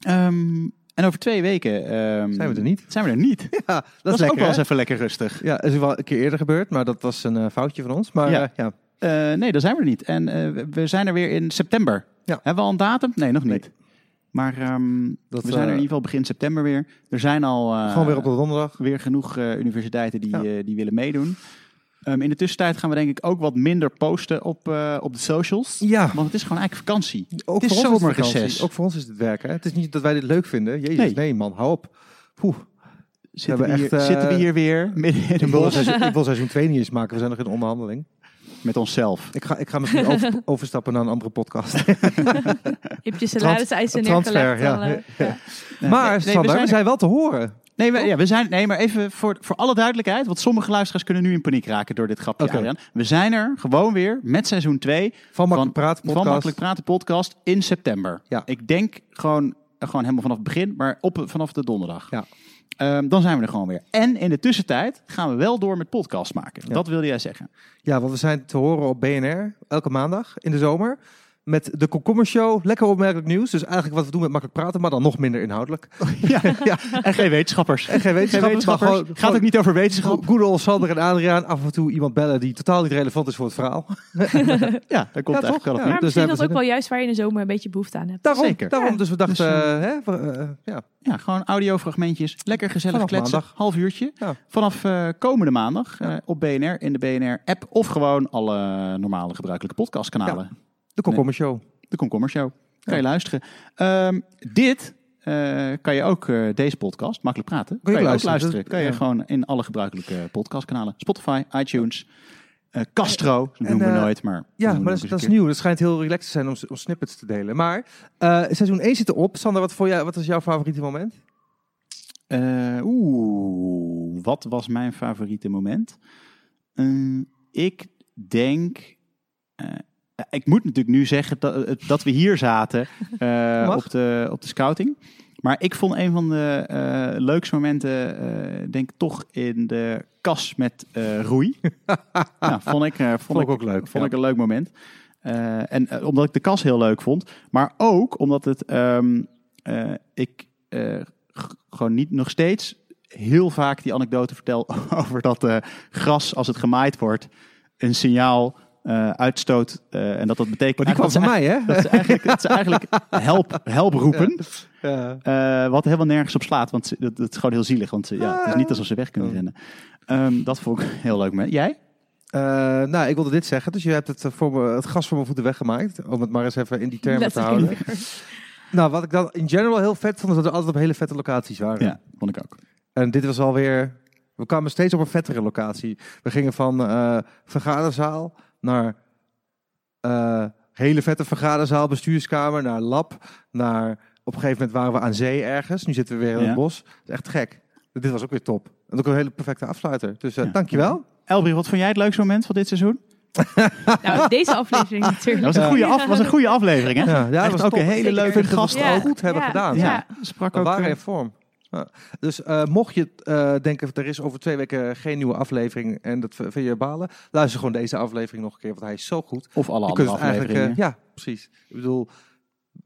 Ehm, en over twee weken ehm, Zijn we er niet? Zijn we er niet. Ja, dat, Dat, is is ook lekker. wel eens even lekker rustig. Ja, is wel een keer eerder gebeurd, maar dat was een eh, foutje van ons. Maar Ja. eh, ja. Eh, nee, daar zijn we er niet. En eh, we- zijn er weer in september. Ja. Hebben we al een datum? Nee, nog niet. Maar ehm, Dat, we zijn er in eh, ieder geval begin september weer. Er zijn al eh, gewoon weer op de donderdag. weer genoeg eh, universiteiten die, Ja. die willen meedoen. Ehm, in de tussentijd gaan we denk ik ook wat minder posten op, op de socials. Ja, Want het is gewoon eigenlijk vakantie. ook het is voor ons zomerreces. Ook voor ons is het werk. Hè? Het is niet dat wij dit leuk vinden. Jezus, nee, Nee. man, hou op. Poeh. Zitten, we hier, echt, eh, zitten we hier weer midden in de bos seizoen, ik wil seizoen 2 niet eens maken. We zijn nog in onderhandeling. Met onszelf. Ik ga, ik ga misschien over, overstappen naar een andere podcast. Je hebt je salariseisen transfer, neergelegd. ja. ja. maar nee, Sander, we zijn we zijn wel te horen. Nee, we, ja, we zijn, nee, maar even voor, voor alle duidelijkheid. Want sommige luisteraars kunnen nu in paniek raken door dit grapje, Oké. Adriaan. We zijn er gewoon weer met seizoen 2 Van Makkelijk van, Praten van podcast. Makkelijk Praten podcast in september. Ja. Ik denk gewoon, gewoon helemaal vanaf het begin, maar op, vanaf de donderdag. Ja. Ehm, dan zijn we er gewoon weer. En in de tussentijd gaan we wel door met podcast maken. Ja. Dat wilde jij zeggen. Ja, want we zijn te horen op BNR elke maandag in de zomer. Met de Komkommer Show. Lekker opmerkelijk nieuws. Dus eigenlijk wat we doen met makkelijk praten, maar dan nog minder inhoudelijk. Ja. En geen wetenschappers. En geen wetenschappers, gewoon- Gaat ook niet over wetenschap. Goed old Sander en Adriaan. Af en toe iemand bellen die totaal niet relevant is voor het verhaal. Ja, dat komt Ja, eigenlijk toch? wel op Ja. Maar dus misschien dat ook wel juist waar je in de zomer een beetje behoefte aan hebt. Daarom, Zeker. daarom Ja. dus we dachten, Dus, eh, hè, we, eh, ja. Ja, gewoon audiofragmentjes. Lekker gezellig Vanaf kletsen. maandag. Half uurtje. Ja. Vanaf eh, komende maandag eh, Ja. op BNR, in de BNR-app. Of gewoon alle normale gebruikelijke podcastkanalen. De Komkommer Show. De Komkommer Show. Kan Ja. je luisteren. Ehm, dit eh, kan je ook, eh, deze podcast, makkelijk praten. Kan, je je ook luisteren. luisteren. Dat- Kan je ja. gewoon in alle gebruikelijke podcastkanalen. Spotify, iTunes, eh, Castro. Dat En, noemen we eh, nooit, maar... Ja, maar dat is, dat nieuw. Het schijnt heel relaxed te zijn om, om snippets te delen. Maar eh, seizoen 1 zit erop. Sander, wat, voor jou, wat was jouw favoriete moment? Eh, Oeh, wat was mijn favoriete moment? Eh, ik denk. Ik moet natuurlijk nu zeggen dat, eh, dat we hier zaten eh, op, de, op de scouting. Maar ik vond een van de eh, leukste momenten, eh, denk ik, toch in de kas met roei. ja, vond ik, vond Vond ik ook leuk. Vond ja. ik een leuk moment. En omdat ik de kas heel leuk vond. Maar ook omdat het ehm, eh, ik gewoon niet nog steeds heel vaak die anekdote vertel over dat gras als het gemaaid wordt een signaal eh, uitstoot. eh, en dat dat betekent Maar die kwam van mij, hè? dat ze eigenlijk, dat ze eigenlijk help, help roepen. Ja. Eh, wat helemaal nergens op slaat. Want dat, dat is gewoon heel zielig. Want ze- ja, het is niet alsof ze weg kunnen Oh. rennen. Ehm, dat vond ik heel leuk. Moment. Jij? Eh, nou, ik wilde dit zeggen. Dus je hebt het, voor me, het gas voor mijn voeten weggemaakt. Om het maar eens even in die termen te houden. Nou, wat ik dan in general heel vet vond, is dat we altijd op hele vette locaties waren. Ja, vond ik ook. En dit was alweer... We kwamen steeds op een vettere locatie. We gingen van eh, vergaderzaal naar eh, hele vette vergaderzaal, bestuurskamer, naar lab, naar... Op een gegeven moment waren we aan zee ergens. Nu zitten we weer in Ja. het bos. Dat is echt gek. Dit was ook weer top. En ook een hele perfecte afsluiter. Dus eh Ja. dankjewel. Elbrie, wat vond jij het leukste moment van dit seizoen? Nou, deze aflevering natuurlijk. Dat was een goede, af, was een goede aflevering, hè? Ja, ja dat was ook top. een hele leuke we gast Ja. goed hebben Ja. gedaan. Ja, Ja. sprak We ook... waren eh, in vorm. Ja. Dus eh, mocht je eh, denken, er is over twee weken geen nieuwe aflevering en dat vind je balen, luister gewoon deze aflevering nog een keer, want hij is zo goed. Of alle Je andere eigenlijk, afleveringen. eh, ja, precies. Ik bedoel,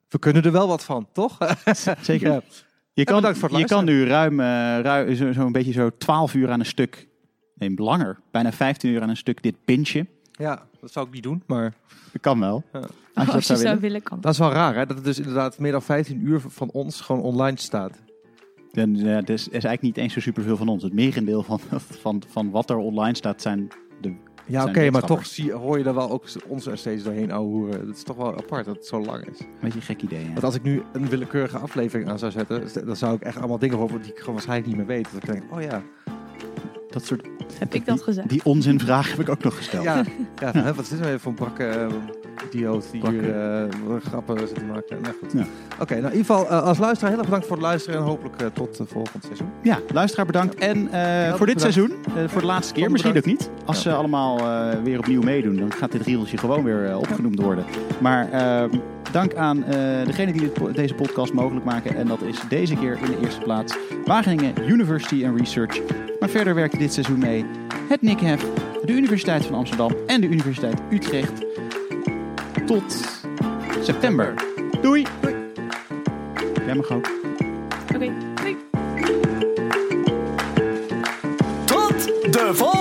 we kunnen er wel wat van, toch? Zeker. Ja. Je kan, je kan nu ruim, eh ruim zo'n zo een beetje zo 12 uur aan een stuk, nee, langer, bijna 15 uur aan een stuk dit pintje. ja, dat zou ik niet doen, maar Dat kan wel. Ja. Als je Als dat je zou zou willen. willen, kan. dat is wel raar, hè? Dat het dus inderdaad meer dan 15 uur van ons gewoon online staat. Dan, ja, er is, is eigenlijk niet eens zo superveel van ons. Het merendeel van, van, van wat er online staat zijn de... Ja, oké, maar toch zie, hoor je daar wel ook ons er steeds doorheen ouwehoeren. Dat is toch wel apart dat het zo lang is. Beetje gek idee, hè? Want als ik nu een willekeurige aflevering aan zou zetten, dan zou ik echt allemaal dingen horen die ik gewoon waarschijnlijk niet meer weet. Dat ik denk, oh ja, Dat soort, Heb ik dat gezegd? die onzinvraag heb ik ook nog gesteld. ja, ja wat is dit nou weer voor een brakke eh, idioot die hier eh, grappen zit te maken. Nou goed. Ja. Oké, nou in ieder geval eh, als luisteraar heel erg bedankt voor het luisteren en hopelijk eh, tot volgend seizoen. Ja, luisteraar bedankt. En voor dit bedankt. seizoen, voor de laatste keer, misschien ook niet. Als ze allemaal weer opnieuw meedoen, dan gaat dit rieltje gewoon weer opgenoemd worden. Maar ehm, dank aan degene die dit deze podcast mogelijk maken. En dat is deze keer in de eerste plaats Wageningen University and Research. Maar verder werken dit seizoen mee het NICHEF, de Universiteit van Amsterdam en de Universiteit Utrecht tot september. Doei! Doei. Jij mag ook. Oké, doei! Tot de volgende!